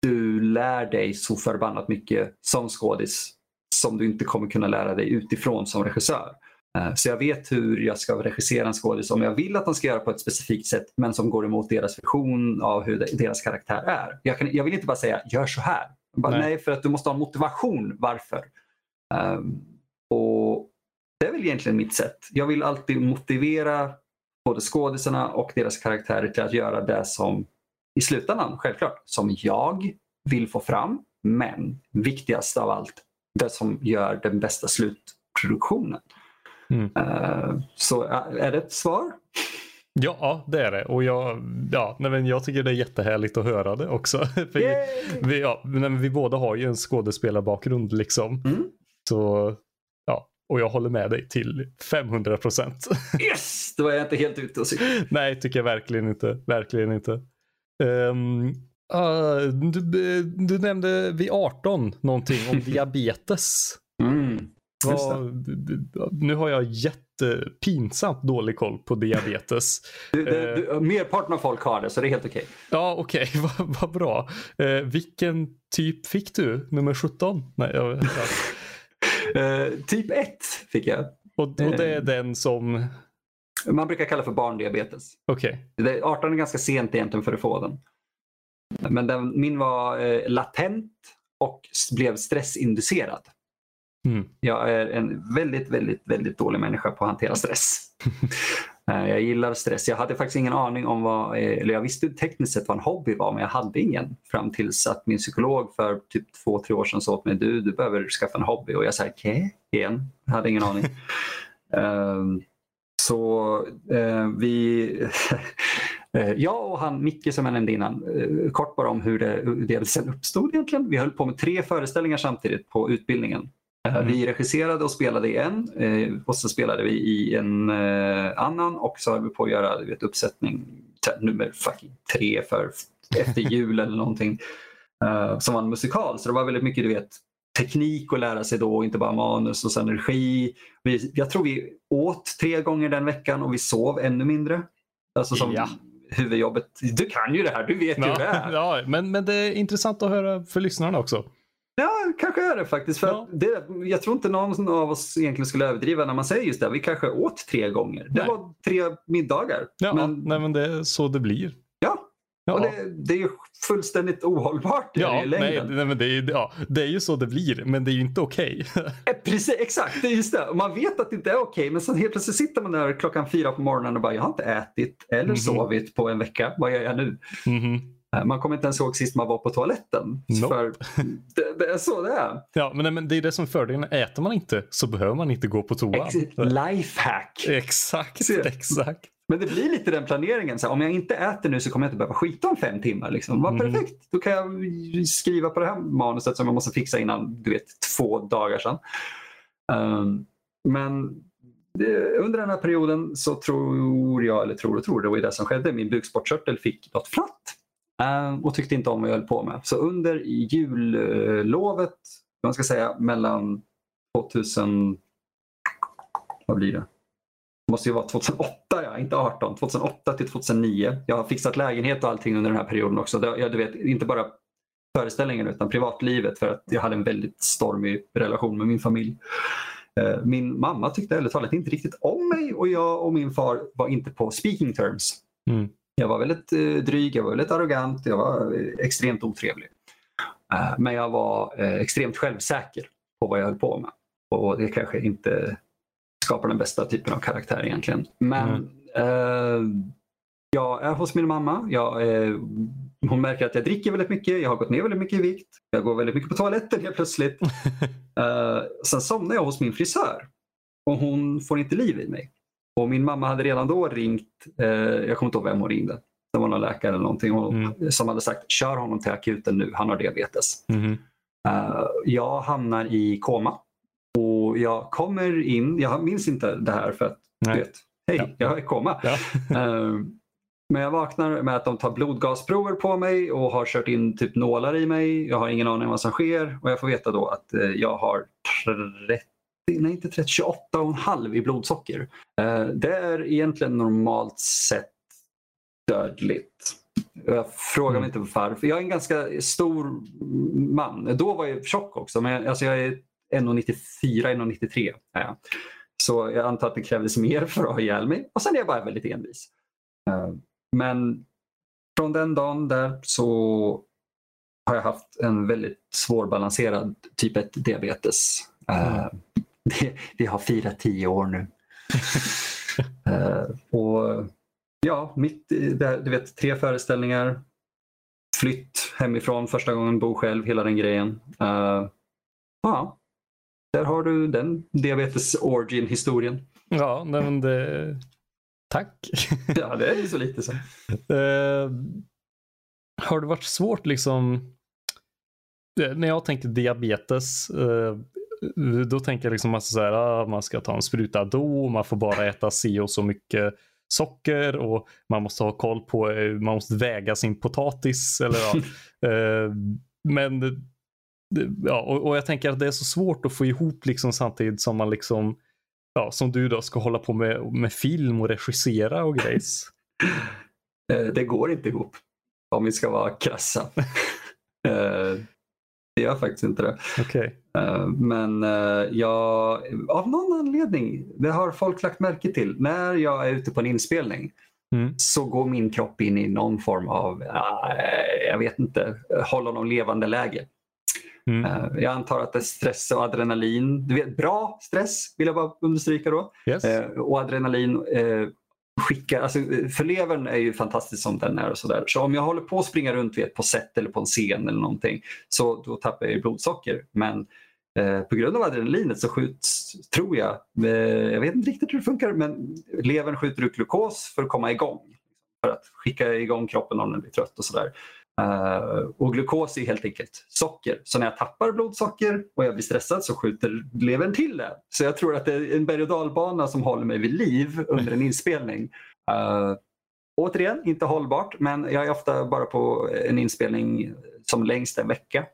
Speaker 2: du lär dig så förbannat mycket som skådis som du inte kommer kunna lära dig utifrån som regissör. Eh, så jag vet hur jag ska regissera en skådis om jag vill att de ska göra på ett specifikt sätt men som går emot deras vision av hur de- deras karaktär är. Jag, kan, jag vill inte bara säga gör så här. Bara,
Speaker 1: Nej.
Speaker 2: nej. för att du måste ha en motivation varför. Ehm, och Det är väl egentligen mitt sätt. Jag vill alltid motivera både skådisarna och deras karaktärer till att göra det som i slutändan, självklart, som jag vill få fram. Men viktigast av allt, det som gör den bästa slutproduktionen.
Speaker 1: Mm.
Speaker 2: Eh, så eh, är det ett svar?
Speaker 1: Ja, det är det. Och jag, ja, nej, men jag tycker det är jättehärligt att höra det också. För
Speaker 2: Yay!
Speaker 1: vi, ja, vi båda har ju en skådespelarbakgrund liksom.
Speaker 2: Mm.
Speaker 1: Så, ja, och jag håller med dig till 500 procent.
Speaker 2: Yes! Då är jag inte helt ute och cyklar.
Speaker 1: Nej, tycker jag verkligen inte. Verkligen inte. Ehm, ah, du, du nämnde vid 18 någonting om diabetes.
Speaker 2: Mm.
Speaker 1: Vad, nu har jag jättepinsamt dålig koll på diabetes.
Speaker 2: Du, det, du, merparten av folk har det, så det är helt okej.
Speaker 1: Ja, okej, vad vad bra. Eh, vilken typ fick du? Nummer 17? Nej, jag, ja.
Speaker 2: Eh, typ 1 fick jag.
Speaker 1: och, och det är den som...
Speaker 2: Man brukar kalla för barndiabetes. Det, 18 är ganska sent egentligen för att få den. Men den, min var eh, latent och blev stressinducerad.
Speaker 1: Mm.
Speaker 2: Jag är en väldigt, väldigt, väldigt dålig människa på att hantera stress. Eh, jag gillar stress. Jag hade faktiskt ingen aning om vad, eh, eller jag visste tekniskt sett vad en hobby var, men jag hade ingen. Fram tills att min psykolog för typ två, tre år sedan sa åt mig, du, du behöver skaffa en hobby. Och jag sa, okej, igen. Jag hade ingen aning. Ehm, så eh, vi, eh, jag och han Micke som jag nämnde innan, eh, kort bara om hur det, hur det sen uppstod egentligen. Vi höll på med tre föreställningar samtidigt på utbildningen. Eh,
Speaker 1: Mm.
Speaker 2: Vi regisserade och spelade i en och så spelade vi i en annan och så höll vi på att göra vet, uppsättning nummer fucking tre för efter jul eller någonting. som var en musikal. Så det var väldigt mycket du vet, teknik att lära sig då, inte bara manus och sen regi. Vi, jag tror vi åt tre gånger den veckan och vi sov ännu mindre. Alltså som,
Speaker 1: Ja.
Speaker 2: huvudjobbet. Du kan ju det här, du vet ju hur det är.
Speaker 1: Ja, men, men det är intressant att höra för lyssnarna också.
Speaker 2: Ja, kanske är det faktiskt. För
Speaker 1: Ja.
Speaker 2: det, jag tror inte någon av oss egentligen skulle överdriva när man säger just det. Vi kanske åt tre gånger. Det
Speaker 1: Nej.
Speaker 2: var tre middagar.
Speaker 1: Ja,
Speaker 2: men,
Speaker 1: nej, men det är så det blir.
Speaker 2: Ja. Det, det är ju fullständigt ohållbart i
Speaker 1: Ja, nej,
Speaker 2: längden.
Speaker 1: nej, men det, är, ja, det är ju så det blir, men det är ju inte okej.
Speaker 2: Eh, Precis, exakt. Det är just det. Man vet att det inte är okej, men sen helt plötsligt sitter man där klockan fyra på morgonen och bara, jag har inte ätit eller
Speaker 1: Mhm.
Speaker 2: sovit på en vecka. Vad gör jag nu?
Speaker 1: Mhm.
Speaker 2: Eh, Man kommer inte ens ihåg sist man var på toaletten.
Speaker 1: Nope.
Speaker 2: För det, det är så det är.
Speaker 1: Ja, men, nej, men det är det som är fördelen. Äter man inte så behöver man inte gå på toa.
Speaker 2: Lifehack.
Speaker 1: Exakt, exakt.
Speaker 2: Men det blir lite den planeringen. Så här, om jag inte äter nu så kommer jag inte behöva skita om fem timmar. Liksom. Vad
Speaker 1: Mhm.
Speaker 2: perfekt. Då kan jag skriva på det här manuset som jag måste fixa innan du vet, två dagar sedan. Um, men det, under den här perioden så tror jag, eller tror och tror, det var ju det som skedde. Min bukspottkörtel fick något flatt um, och tyckte inte om vad jag höll på med. Så under jullovet, vad man ska säga, mellan 2000, vad blir det? Det måste ju vara 2008, ja, inte 18. 2008 till 2009. Jag har fixat lägenhet och allting under den här perioden också. Jag, du vet, inte bara föreställningen utan privatlivet för att jag hade en väldigt stormig relation med min familj. Eh, Min mamma tyckte ärligt talat inte riktigt om mig och jag och min far var inte på speaking terms.
Speaker 1: Mm.
Speaker 2: Jag var väldigt eh, dryg, jag var väldigt arrogant, jag var eh, extremt otrevlig. Men jag var extremt självsäker på vad jag höll på med. Och det kanske inte skapar den bästa typen av karaktär egentligen. Men eh, jag är hos min mamma. Jag, eh, hon märker att jag dricker väldigt mycket. Jag har gått ner väldigt mycket i vikt. Jag går väldigt mycket på toaletten helt plötsligt. Eh, sen somnar jag hos min frisör och hon får inte liv i mig. Och min mamma hade redan då ringt, eh, jag kommer inte ihåg vem hon ringde. Det var någon läkare eller någonting och,
Speaker 1: Mm.
Speaker 2: som hade sagt kör honom till akuten nu, han har diabetes. Eh, jag hamnar i koma och jag kommer in, jag minns inte det här för att du
Speaker 1: Nej.
Speaker 2: vet, hej,
Speaker 1: Ja.
Speaker 2: jag koma.
Speaker 1: Ja.
Speaker 2: Eh, Men jag vaknar med att de tar blodgasprover på mig och har kört in typ nålar i mig. Jag har ingen aning om vad som sker och jag får veta då att eh, jag har 30, nej inte 30, 28,5 i blodsocker. Eh, Det är egentligen normalt sett dödligt. Jag frågar mig
Speaker 1: Mm.
Speaker 2: inte varför. Jag är en ganska stor man. Då var jag tjock också, men alltså jag är 1,94, 1,93 är jag. Så jag antar att det krävdes mer för att ha ihjäl mig. Och sen är jag bara väldigt envis. Eh, Men från den dagen där så har jag haft en väldigt svårbalanserad typ 1 diabetes. Eh, det, vi har firat tio år nu. Eh, och ja, mitt det, du vet, tre föreställningar, flytt hemifrån första gången, bo själv, hela den grejen. Eh, ja, där har du den diabetes origin historien.
Speaker 1: Ja, nej, men det... Tack.
Speaker 2: Ja, det är ju så lite så.
Speaker 1: Eh, har det varit svårt liksom eh, när jag tänker diabetes eh, då tänker jag liksom massa så här, ah, man ska ta en spruta då, man får bara äta si och så mycket socker och man måste ha koll på, man måste väga sin potatis eller ja. men ja, och, och jag tänker att det är så svårt att få ihop liksom samtidigt som man liksom ja, som du då ska hålla på med, med film och regissera och grejs.
Speaker 2: Eh, Det går inte ihop om vi ska vara krassa. Eh, Det gör faktiskt inte det.
Speaker 1: Okej.
Speaker 2: Eh, Men jag, av någon anledning, det har folk lagt märke till, när jag är ute på en inspelning
Speaker 1: Mm.
Speaker 2: så går min kropp in i någon form av, eh, jag vet inte, håll honom levande läge.
Speaker 1: Mm.
Speaker 2: Eh, Jag antar att det är stress och adrenalin, du vet, bra stress vill jag bara understryka då.
Speaker 1: Yes.
Speaker 2: Eh, och adrenalin eh, skickar, alltså, för levern är ju fantastisk som den är och sådär. Så om jag håller på att springa runt vet, på set eller på en scen eller någonting så då tappar jag blodsocker. Men eh, på grund av adrenalinet så skjuts, tror jag, eh, jag vet inte riktigt hur det funkar, men levern skjuter ut glukos för att komma igång. För att skicka igång kroppen om den blir trött och sådär. Eh, och glukos är helt enkelt socker. Så när jag tappar blodsocker och jag blir stressad så skjuter levern till det. Så jag tror att det är en berg och dalbana som håller mig vid liv under en inspelning. Uh, återigen, inte hållbart, men jag är ofta bara på en inspelning som längst en vecka.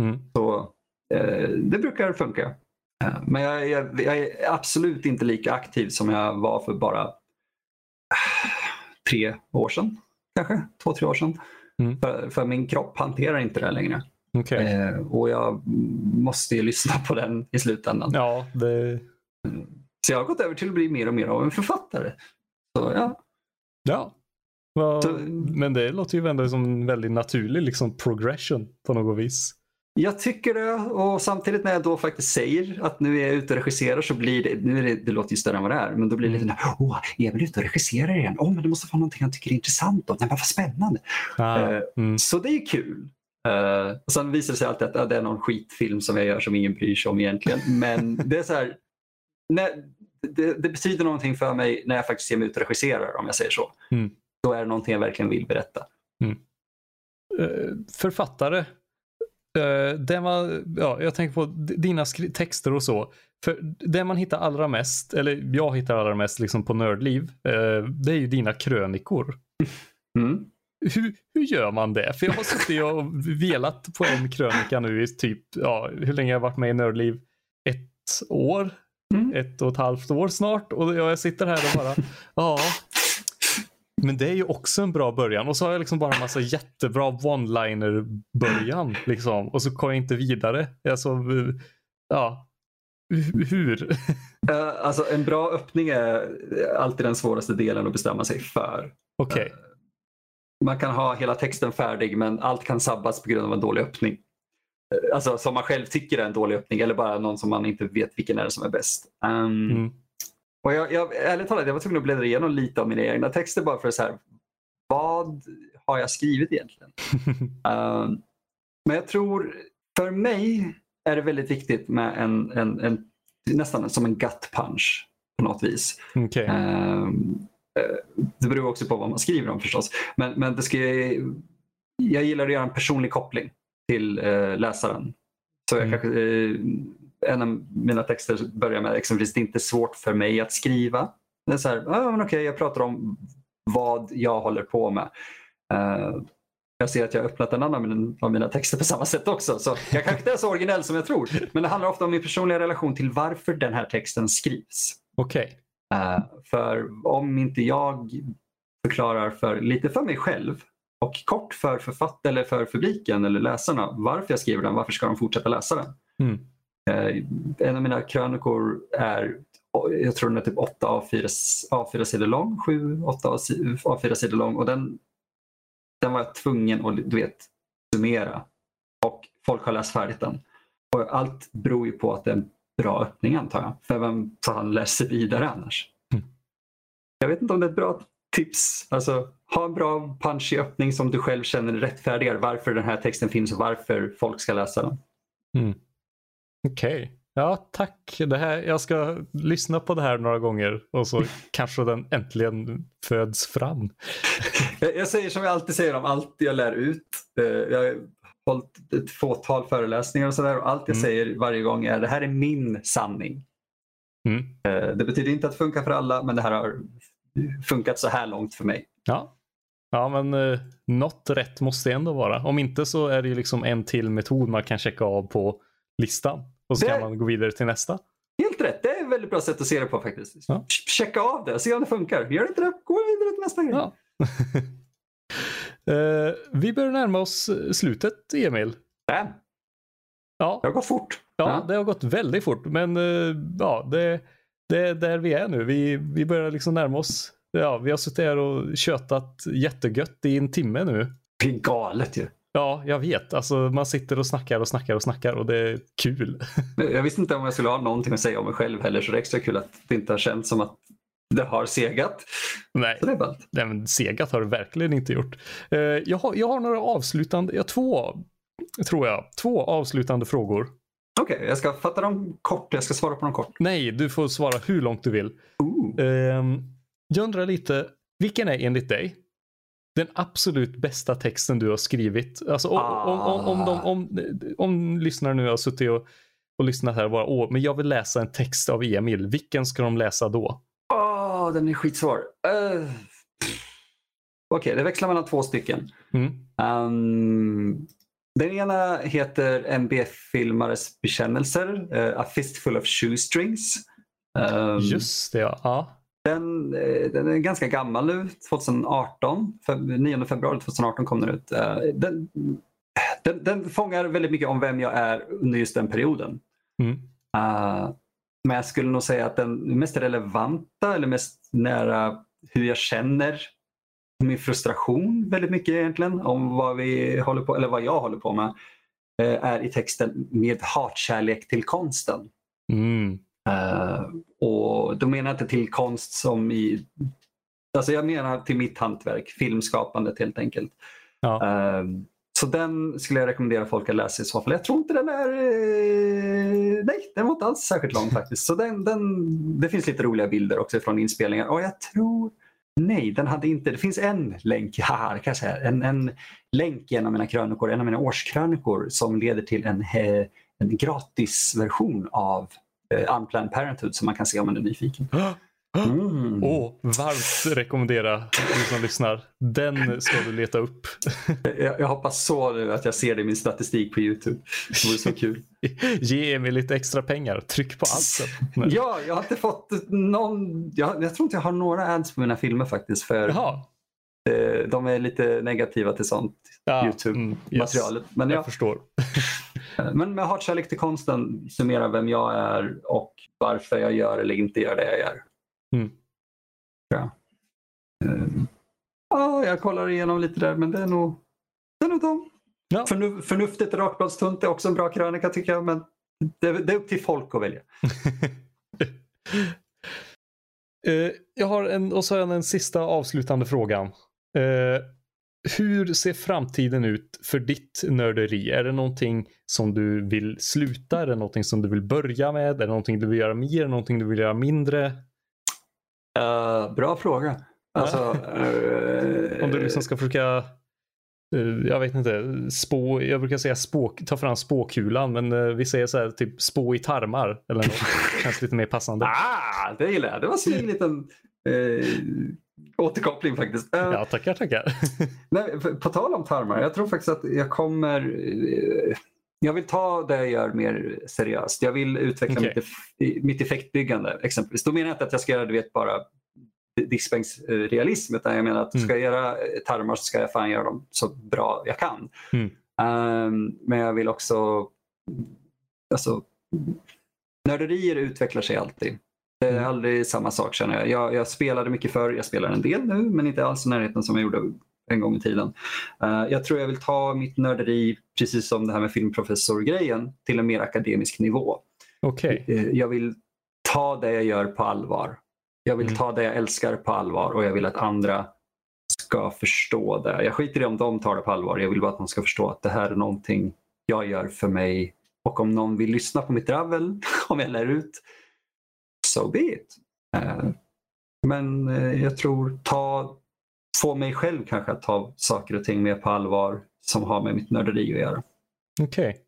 Speaker 1: Mm.
Speaker 2: Så eh, det brukar funka. Men jag, jag, jag är absolut inte lika aktiv som jag var för bara tre år sedan. kanske två, tre år sedan.
Speaker 1: Mm.
Speaker 2: För, för min kropp hanterar inte det längre.
Speaker 1: Okej.
Speaker 2: Eh, och jag måste ju lyssna på den i slutändan.
Speaker 1: Ja, det...
Speaker 2: Så jag har gått över till att bli mer och mer av en författare. Så ja,
Speaker 1: Ja. Vad-
Speaker 2: Så-
Speaker 1: Men det låter ju ändå som en väldigt naturlig liksom, progression på något vis.
Speaker 2: Jag tycker det och samtidigt när jag då faktiskt säger att nu är jag ute och regisserar så blir det, nu är det, det låter ju större än vad det är, men då blir det lite där, åh, är väl ute och regisserar igen? Åh, men det måste vara någonting han tycker är intressant då. Nej, men vad spännande.
Speaker 1: Ah,
Speaker 2: Eh,
Speaker 1: mm.
Speaker 2: Så det är kul. Uh, och sen visar det sig alltid att ja, det är någon skitfilm som jag gör som ingen bryr sig om egentligen. Men det är så här, när, det, det betyder någonting för mig när jag faktiskt ger mig ut och regisserar om jag säger så.
Speaker 1: Mm.
Speaker 2: Då är det någonting jag verkligen vill berätta.
Speaker 1: Eh, författare. Eh, det man, ja, jag tänker på dina texter och så. För det man hittar allra mest, eller jag hittar allra mest liksom på Nördliv, eh, det är ju dina krönikor.
Speaker 2: Mm.
Speaker 1: Hur, hur gör man det? För jag har suttit och velat på en krönika nu i typ, ja, hur länge har jag varit med i Nördliv? Ett år?
Speaker 2: Mm.
Speaker 1: Ett och ett halvt år snart och jag sitter här och bara, ja. Men det är ju också en bra början och så har jag liksom bara en massa jättebra one-liner början liksom och så kommer jag inte vidare. Alltså, eh, ja. Hur?
Speaker 2: Eh, alltså en bra öppning är alltid den svåraste delen att bestämma sig för.
Speaker 1: Okej.
Speaker 2: Man kan ha hela texten färdig men allt kan sabbas på grund av en dålig öppning. Eh, Alltså som man själv tycker är en dålig öppning eller bara någon som man inte vet vilken är det som är bäst. Um,
Speaker 1: Mm.
Speaker 2: Och jag, jag, ärligt talat, jag var tvungen att bläddra igenom lite av mina egna texter bara för att så här, vad har jag skrivit egentligen? Um, men jag tror, för mig är det väldigt viktigt med en, en, en nästan som en gut punch på något vis.
Speaker 1: Okej.
Speaker 2: Ehm, eh, det beror också på vad man skriver om förstås. Men, men det ska, jag gillar att göra en personlig koppling till eh, läsaren. Så jag
Speaker 1: Mm.
Speaker 2: kanske, eh, en av mina texter börjar med exempelvis det är inte svårt för mig att skriva. Det är så här, ah, men okej, jag pratar om vad jag håller på med. Eh, jag ser att jag har öppnat en annan av mina- texter på samma sätt också. Så jag kanske inte är så originell som jag tror. Men det handlar ofta om min personliga relation till varför den här texten skrivs.
Speaker 1: Okej.
Speaker 2: Eh, för om inte jag förklarar för, lite för mig själv och kort för författ eller för publiken eller läsarna varför jag skriver den, varför ska de fortsätta läsa den?
Speaker 1: Mm.
Speaker 2: Eh, en av mina krönikor är, jag tror den är typ 8 A4, A4 sidor lång, 7-8 A4 sidor lång och den, den var jag tvungen att du vet, summera och folk har läst färdigt den. Och allt beror ju på att det är en bra öppning antar jag. För vem fan läser vidare annars?
Speaker 1: Mm.
Speaker 2: Jag vet inte om det är ett bra tips. Alltså, ha en bra punchy öppning som du själv känner rättfärdigar varför den här texten finns och varför folk ska läsa den.
Speaker 1: Mm. Okej. Ja, tack. Det här, jag ska lyssna på det här några gånger och så kanske den äntligen föds fram.
Speaker 2: Jag, säger som jag alltid säger om allt jag lär ut. Eh, Jag har hållit ett fåtal föreläsningar och sådär och allt jag
Speaker 1: Mm.
Speaker 2: säger varje gång är det här är min sanning.
Speaker 1: Mm.
Speaker 2: Eh, Det betyder inte att det funkar för alla men det här har funkat så här långt för mig.
Speaker 1: Ja. Ja, men eh, något rätt måste det ändå vara. Om inte så är det ju liksom en till metod man kan checka av på listan och så
Speaker 2: Det-
Speaker 1: kan man gå vidare till nästa.
Speaker 2: Helt rätt, det är ett väldigt bra sätt att se det på faktiskt.
Speaker 1: Ja.
Speaker 2: Ch- Checka av det, se om det funkar. Gör det inte det, gå vidare till nästa grej.
Speaker 1: Ja. Eh, vi börjar närma oss eh, slutet, Emil.
Speaker 2: Bam,
Speaker 1: Ja,
Speaker 2: det har gått fort.
Speaker 1: ja, det har gått väldigt fort, men eh, ja, det, det är där vi är nu. Vi, vi börjar liksom närma oss. Ja, vi har suttit här och tjötat jättegött i en timme nu.
Speaker 2: Det är galet ju.
Speaker 1: Ja, jag vet. Alltså, man sitter och snackar och snackar och snackar och det är kul.
Speaker 2: Jag visste inte om jag skulle ha någonting att säga om mig själv heller så det är extra kul att det inte har känts som att det har segat.
Speaker 1: Nej,
Speaker 2: Så det är ballt.
Speaker 1: nej men segat har det verkligen inte gjort. Eh, jag, har, jag har några avslutande, ja, två, tror jag, två avslutande frågor.
Speaker 2: Okej, jag ska fatta dem kort. Jag ska svara på dem kort.
Speaker 1: Nej, du får svara hur långt du vill.
Speaker 2: Ooh.
Speaker 1: Ehm, jag undrar lite, vilken är enligt dig den absolut bästa texten du har skrivit? Alltså om, om, om, om, de, om, om lyssnare nu har suttit och, och lyssnat här och bara, åh, men jag vill läsa en text av Emil. Vilken ska de läsa då?
Speaker 2: Åh, den är skitsvår. Uh, Okej, det växlar mellan två stycken.
Speaker 1: Mm.
Speaker 2: Um, den ena heter NBF-filmares bekännelser, eh, A fistful of shoestrings. Um,
Speaker 1: Just det, ja.
Speaker 2: Den, eh, den är ganska gammal nu, 2018. 9 februari 2018 kom den ut. Eh, den, den, den fångar väldigt mycket om vem jag är under just den perioden.
Speaker 1: Mm.
Speaker 2: Uh, men jag skulle nog säga att den mest relevanta eller mest nära hur jag känner min frustration väldigt mycket egentligen om vad vi håller på, eller vad jag håller på med uh, är i texten med hatkärlek till konsten.
Speaker 1: Mm.
Speaker 2: Uh, och då menar jag inte till konst som i... Alltså jag menar till mitt hantverk, filmskapandet helt enkelt.
Speaker 1: Ja.
Speaker 2: Så den skulle jag rekommendera folk att läsa i så fall. Jag tror inte den är... Eh, nej, den var inte alls särskilt lång faktiskt. Så den, den, det finns lite roliga bilder också från inspelningar. Och jag tror... Nej, den hade inte... Det finns en länk, haha, kan jag säga. En, en länk i en av mina krönikor, en av mina årskrönikor som leder till en, eh, en gratisversion av uh, Unplanned Parenthood som man kan se om man är nyfiken.
Speaker 1: Mm. Oh, varmt rekommendera du som lyssnar. Den ska du leta upp.
Speaker 2: jag, jag, hoppas så nu att jag ser det i min statistik på Youtube. Det vore så kul.
Speaker 1: Ge mig lite extra pengar. Tryck på allt.
Speaker 2: ja, jag har inte fått någon. Jag, jag, tror inte jag har några ads på mina filmer faktiskt. För
Speaker 1: Jaha.
Speaker 2: Eh, de är lite negativa till sånt ja, Youtube-materialet.
Speaker 1: Mm, yes. Men jag, jag förstår.
Speaker 2: men med hatkärlek till konsten summerar vem jag är och varför jag gör eller inte gör det jag gör.
Speaker 1: Mm.
Speaker 2: Ja. Uh, ja, jag kollar igenom lite där men det är nog, det är nog dem. Ja. Förnu, förnuftigt rakbladstunt är också en bra krönika tycker jag men det, det är upp till folk att välja.
Speaker 1: uh, jag har en, och så jag en sista avslutande frågan. Uh, hur ser framtiden ut för ditt nörderi? Är det någonting som du vill sluta? Är det någonting som du vill börja med? Är det någonting du vill göra mer? Någonting du vill göra mindre?
Speaker 2: Uh, bra fråga. Alltså, uh,
Speaker 1: Om du liksom ska försöka uh, jag vet inte, spå, jag brukar säga spå, ta fram spåkulan men vi säger så här typ spå i tarmar eller något. Känns lite mer passande.
Speaker 2: Ah, det gillar jag. Det var så en liten eh, återkoppling faktiskt.
Speaker 1: ja, tackar, tackar.
Speaker 2: nej, på tal om tarmar, jag tror faktiskt att jag kommer jag vill ta det jag gör mer seriöst. Jag vill utveckla okay. mitt, mitt effektbyggande exempelvis. Då menar jag inte att jag ska göra du vet, bara diskbänksrealism utan jag menar att mm. ska jag göra tarmar så ska jag fan göra dem så bra jag kan.
Speaker 1: Mm.
Speaker 2: Um, men jag vill också... Alltså, nörderier utvecklar sig alltid. Det är mm. aldrig samma sak känner jag. jag. Jag spelade mycket förr, jag spelar en del nu men inte alls i närheten som jag gjorde en gång i tiden. Uh, jag tror jag vill ta mitt nörderi, precis som det här med filmprofessor-grejen, till en mer akademisk nivå.
Speaker 1: Okay.
Speaker 2: Uh, jag vill ta det jag gör på allvar. Jag vill mm. ta det jag älskar på allvar och jag vill att andra ska förstå det. Jag skiter i om de tar det på allvar. Jag vill bara att de ska förstå att det här är någonting jag gör för mig. Och om någon vill lyssna på mitt dravel, om jag lär ut, so be it. Uh, men jag tror ta få mig själv kanske att ta saker och ting mer på allvar som har med mitt nörderi att göra.
Speaker 1: Okej. Okay.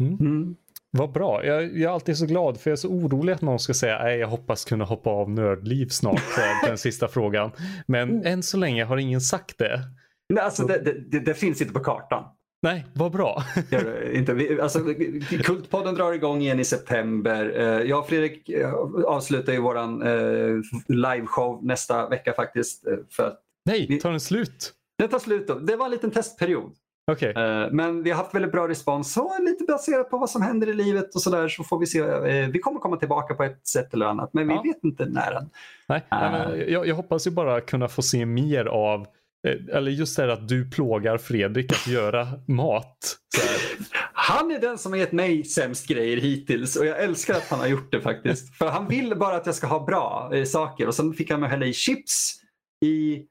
Speaker 1: Mm. Mm. Vad bra. Jag, jag, är alltid så glad för jag är så orolig att någon ska säga att jag hoppas kunna hoppa av nördliv snart. För den sista frågan. Men mm. än så länge har ingen sagt det.
Speaker 2: Nej, alltså det, det, det, finns inte på kartan.
Speaker 1: Nej, vad bra.
Speaker 2: inte, alltså, Kultpodden drar igång igen i september. Eh, jag och Fredrik eh, avslutar ju våran eh, liveshow nästa vecka faktiskt. För
Speaker 1: Nej, tar den slut?
Speaker 2: Den tar slut. Då. Det var en liten testperiod.
Speaker 1: Okay.
Speaker 2: Men vi har haft väldigt bra respons. Så lite baserat på vad som händer i livet och sådär så får vi se. Vi kommer komma tillbaka på ett sätt eller annat men vi ja. vet inte när än.
Speaker 1: Nej, uh, jag, jag, hoppas ju bara kunna få se mer av eller just det här att du plågar Fredrik att göra mat.
Speaker 2: Han är den som har gett mig sämst grejer hittills och jag älskar att han har gjort det faktiskt. För han vill bara att jag ska ha bra eh, saker och sen fick han mig hälla i chips i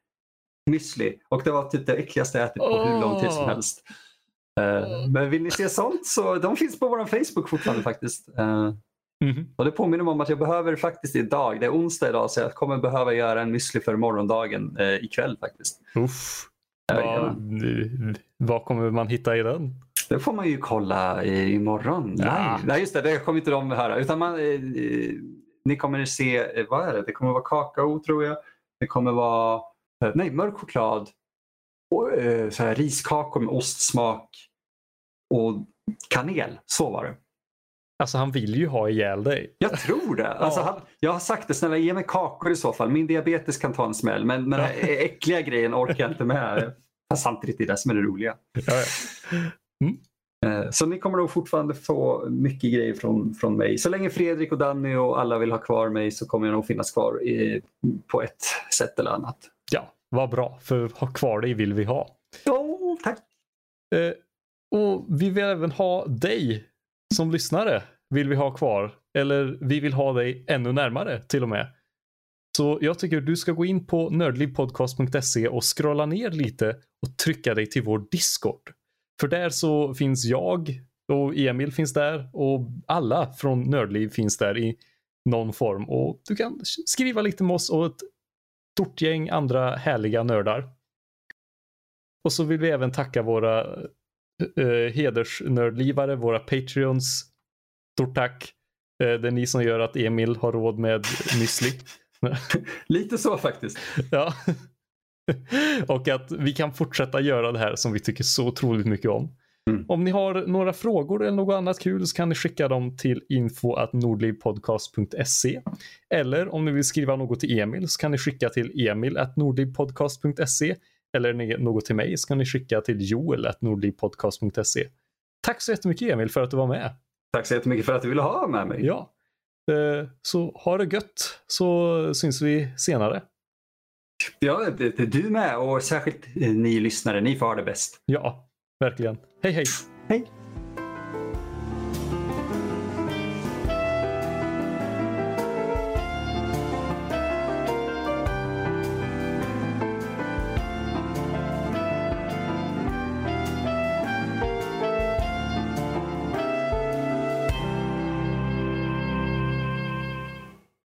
Speaker 2: müsli och det var typ det äckligaste jag ätit på oh. hur lång tid som helst. Uh, men vill ni se sånt så de finns på vår Facebook fortfarande faktiskt. Uh,
Speaker 1: Mm.
Speaker 2: Och Det påminner mig om att jag behöver faktiskt idag, det är onsdag idag, så jag kommer behöva göra en müsli för morgondagen eh, ikväll faktiskt.
Speaker 1: Uff. Vad, vad kommer man hitta i den?
Speaker 2: Det får man ju kolla imorgon. Ja. Nej, nej, just det, det kommer inte de höra. Utan man, eh, ni kommer se, eh, vad är det? Det kommer vara kakao tror jag. Det kommer vara, eh, nej, mörk choklad. Och, eh, så här, riskakor med ostsmak och kanel. Så var det.
Speaker 1: Alltså han vill ju ha ihjäl dig.
Speaker 2: Jag tror det. Alltså,
Speaker 1: Ja.
Speaker 2: han, jag har sagt det, snälla ge mig kakor i så fall. Min diabetes kan ta en smäll men, men
Speaker 1: Ja.
Speaker 2: den äckliga grejen orkar jag inte med. Fast samtidigt är det som är det roliga.
Speaker 1: Ja, ja.
Speaker 2: Eh, Så ni kommer nog fortfarande få mycket grejer från, från mig. Så länge Fredrik och Danny och alla vill ha kvar mig så kommer jag nog finnas kvar i, på ett sätt eller annat.
Speaker 1: ja, vad bra. För ha kvar dig vill vi ha.
Speaker 2: Oh, tack!
Speaker 1: Eh, och vi vill även ha dig som lyssnare. Vill vi ha kvar. Eller vi vill ha dig ännu närmare till och med. Så jag tycker du ska gå in på nördlivpodcast.se och scrolla ner lite och trycka dig till vår Discord. För där så finns jag och Emil finns där och alla från Nördliv finns där i någon form. Och du kan skriva lite med oss och ett stort gäng andra härliga nördar. Och så vill vi även tacka våra eh, hedersnördlivare, våra patreons. Stort tack. Eh, det är ni som gör att Emil har råd med müsli.
Speaker 2: Lite så faktiskt.
Speaker 1: ja. Och att vi kan fortsätta göra det här som vi tycker så otroligt mycket om.
Speaker 2: Mm.
Speaker 1: Om ni har några frågor eller något annat kul så kan ni skicka dem till info.nordlivpodcast.se Eller om ni vill skriva något till Emil så kan ni skicka till emil.nordlivpodcast.se Eller något till mig så kan ni skicka till joel.nordlivpodcast.se Tack så jättemycket Emil för att du var med.
Speaker 2: Tack så jättemycket för att du ville ha med mig.
Speaker 1: Ja. Eh, Så ha det gött så syns vi senare.
Speaker 2: Ja, du med och särskilt eh, ni lyssnare, ni får ha det bäst.
Speaker 1: Ja, verkligen. Hej hej!
Speaker 2: Hej!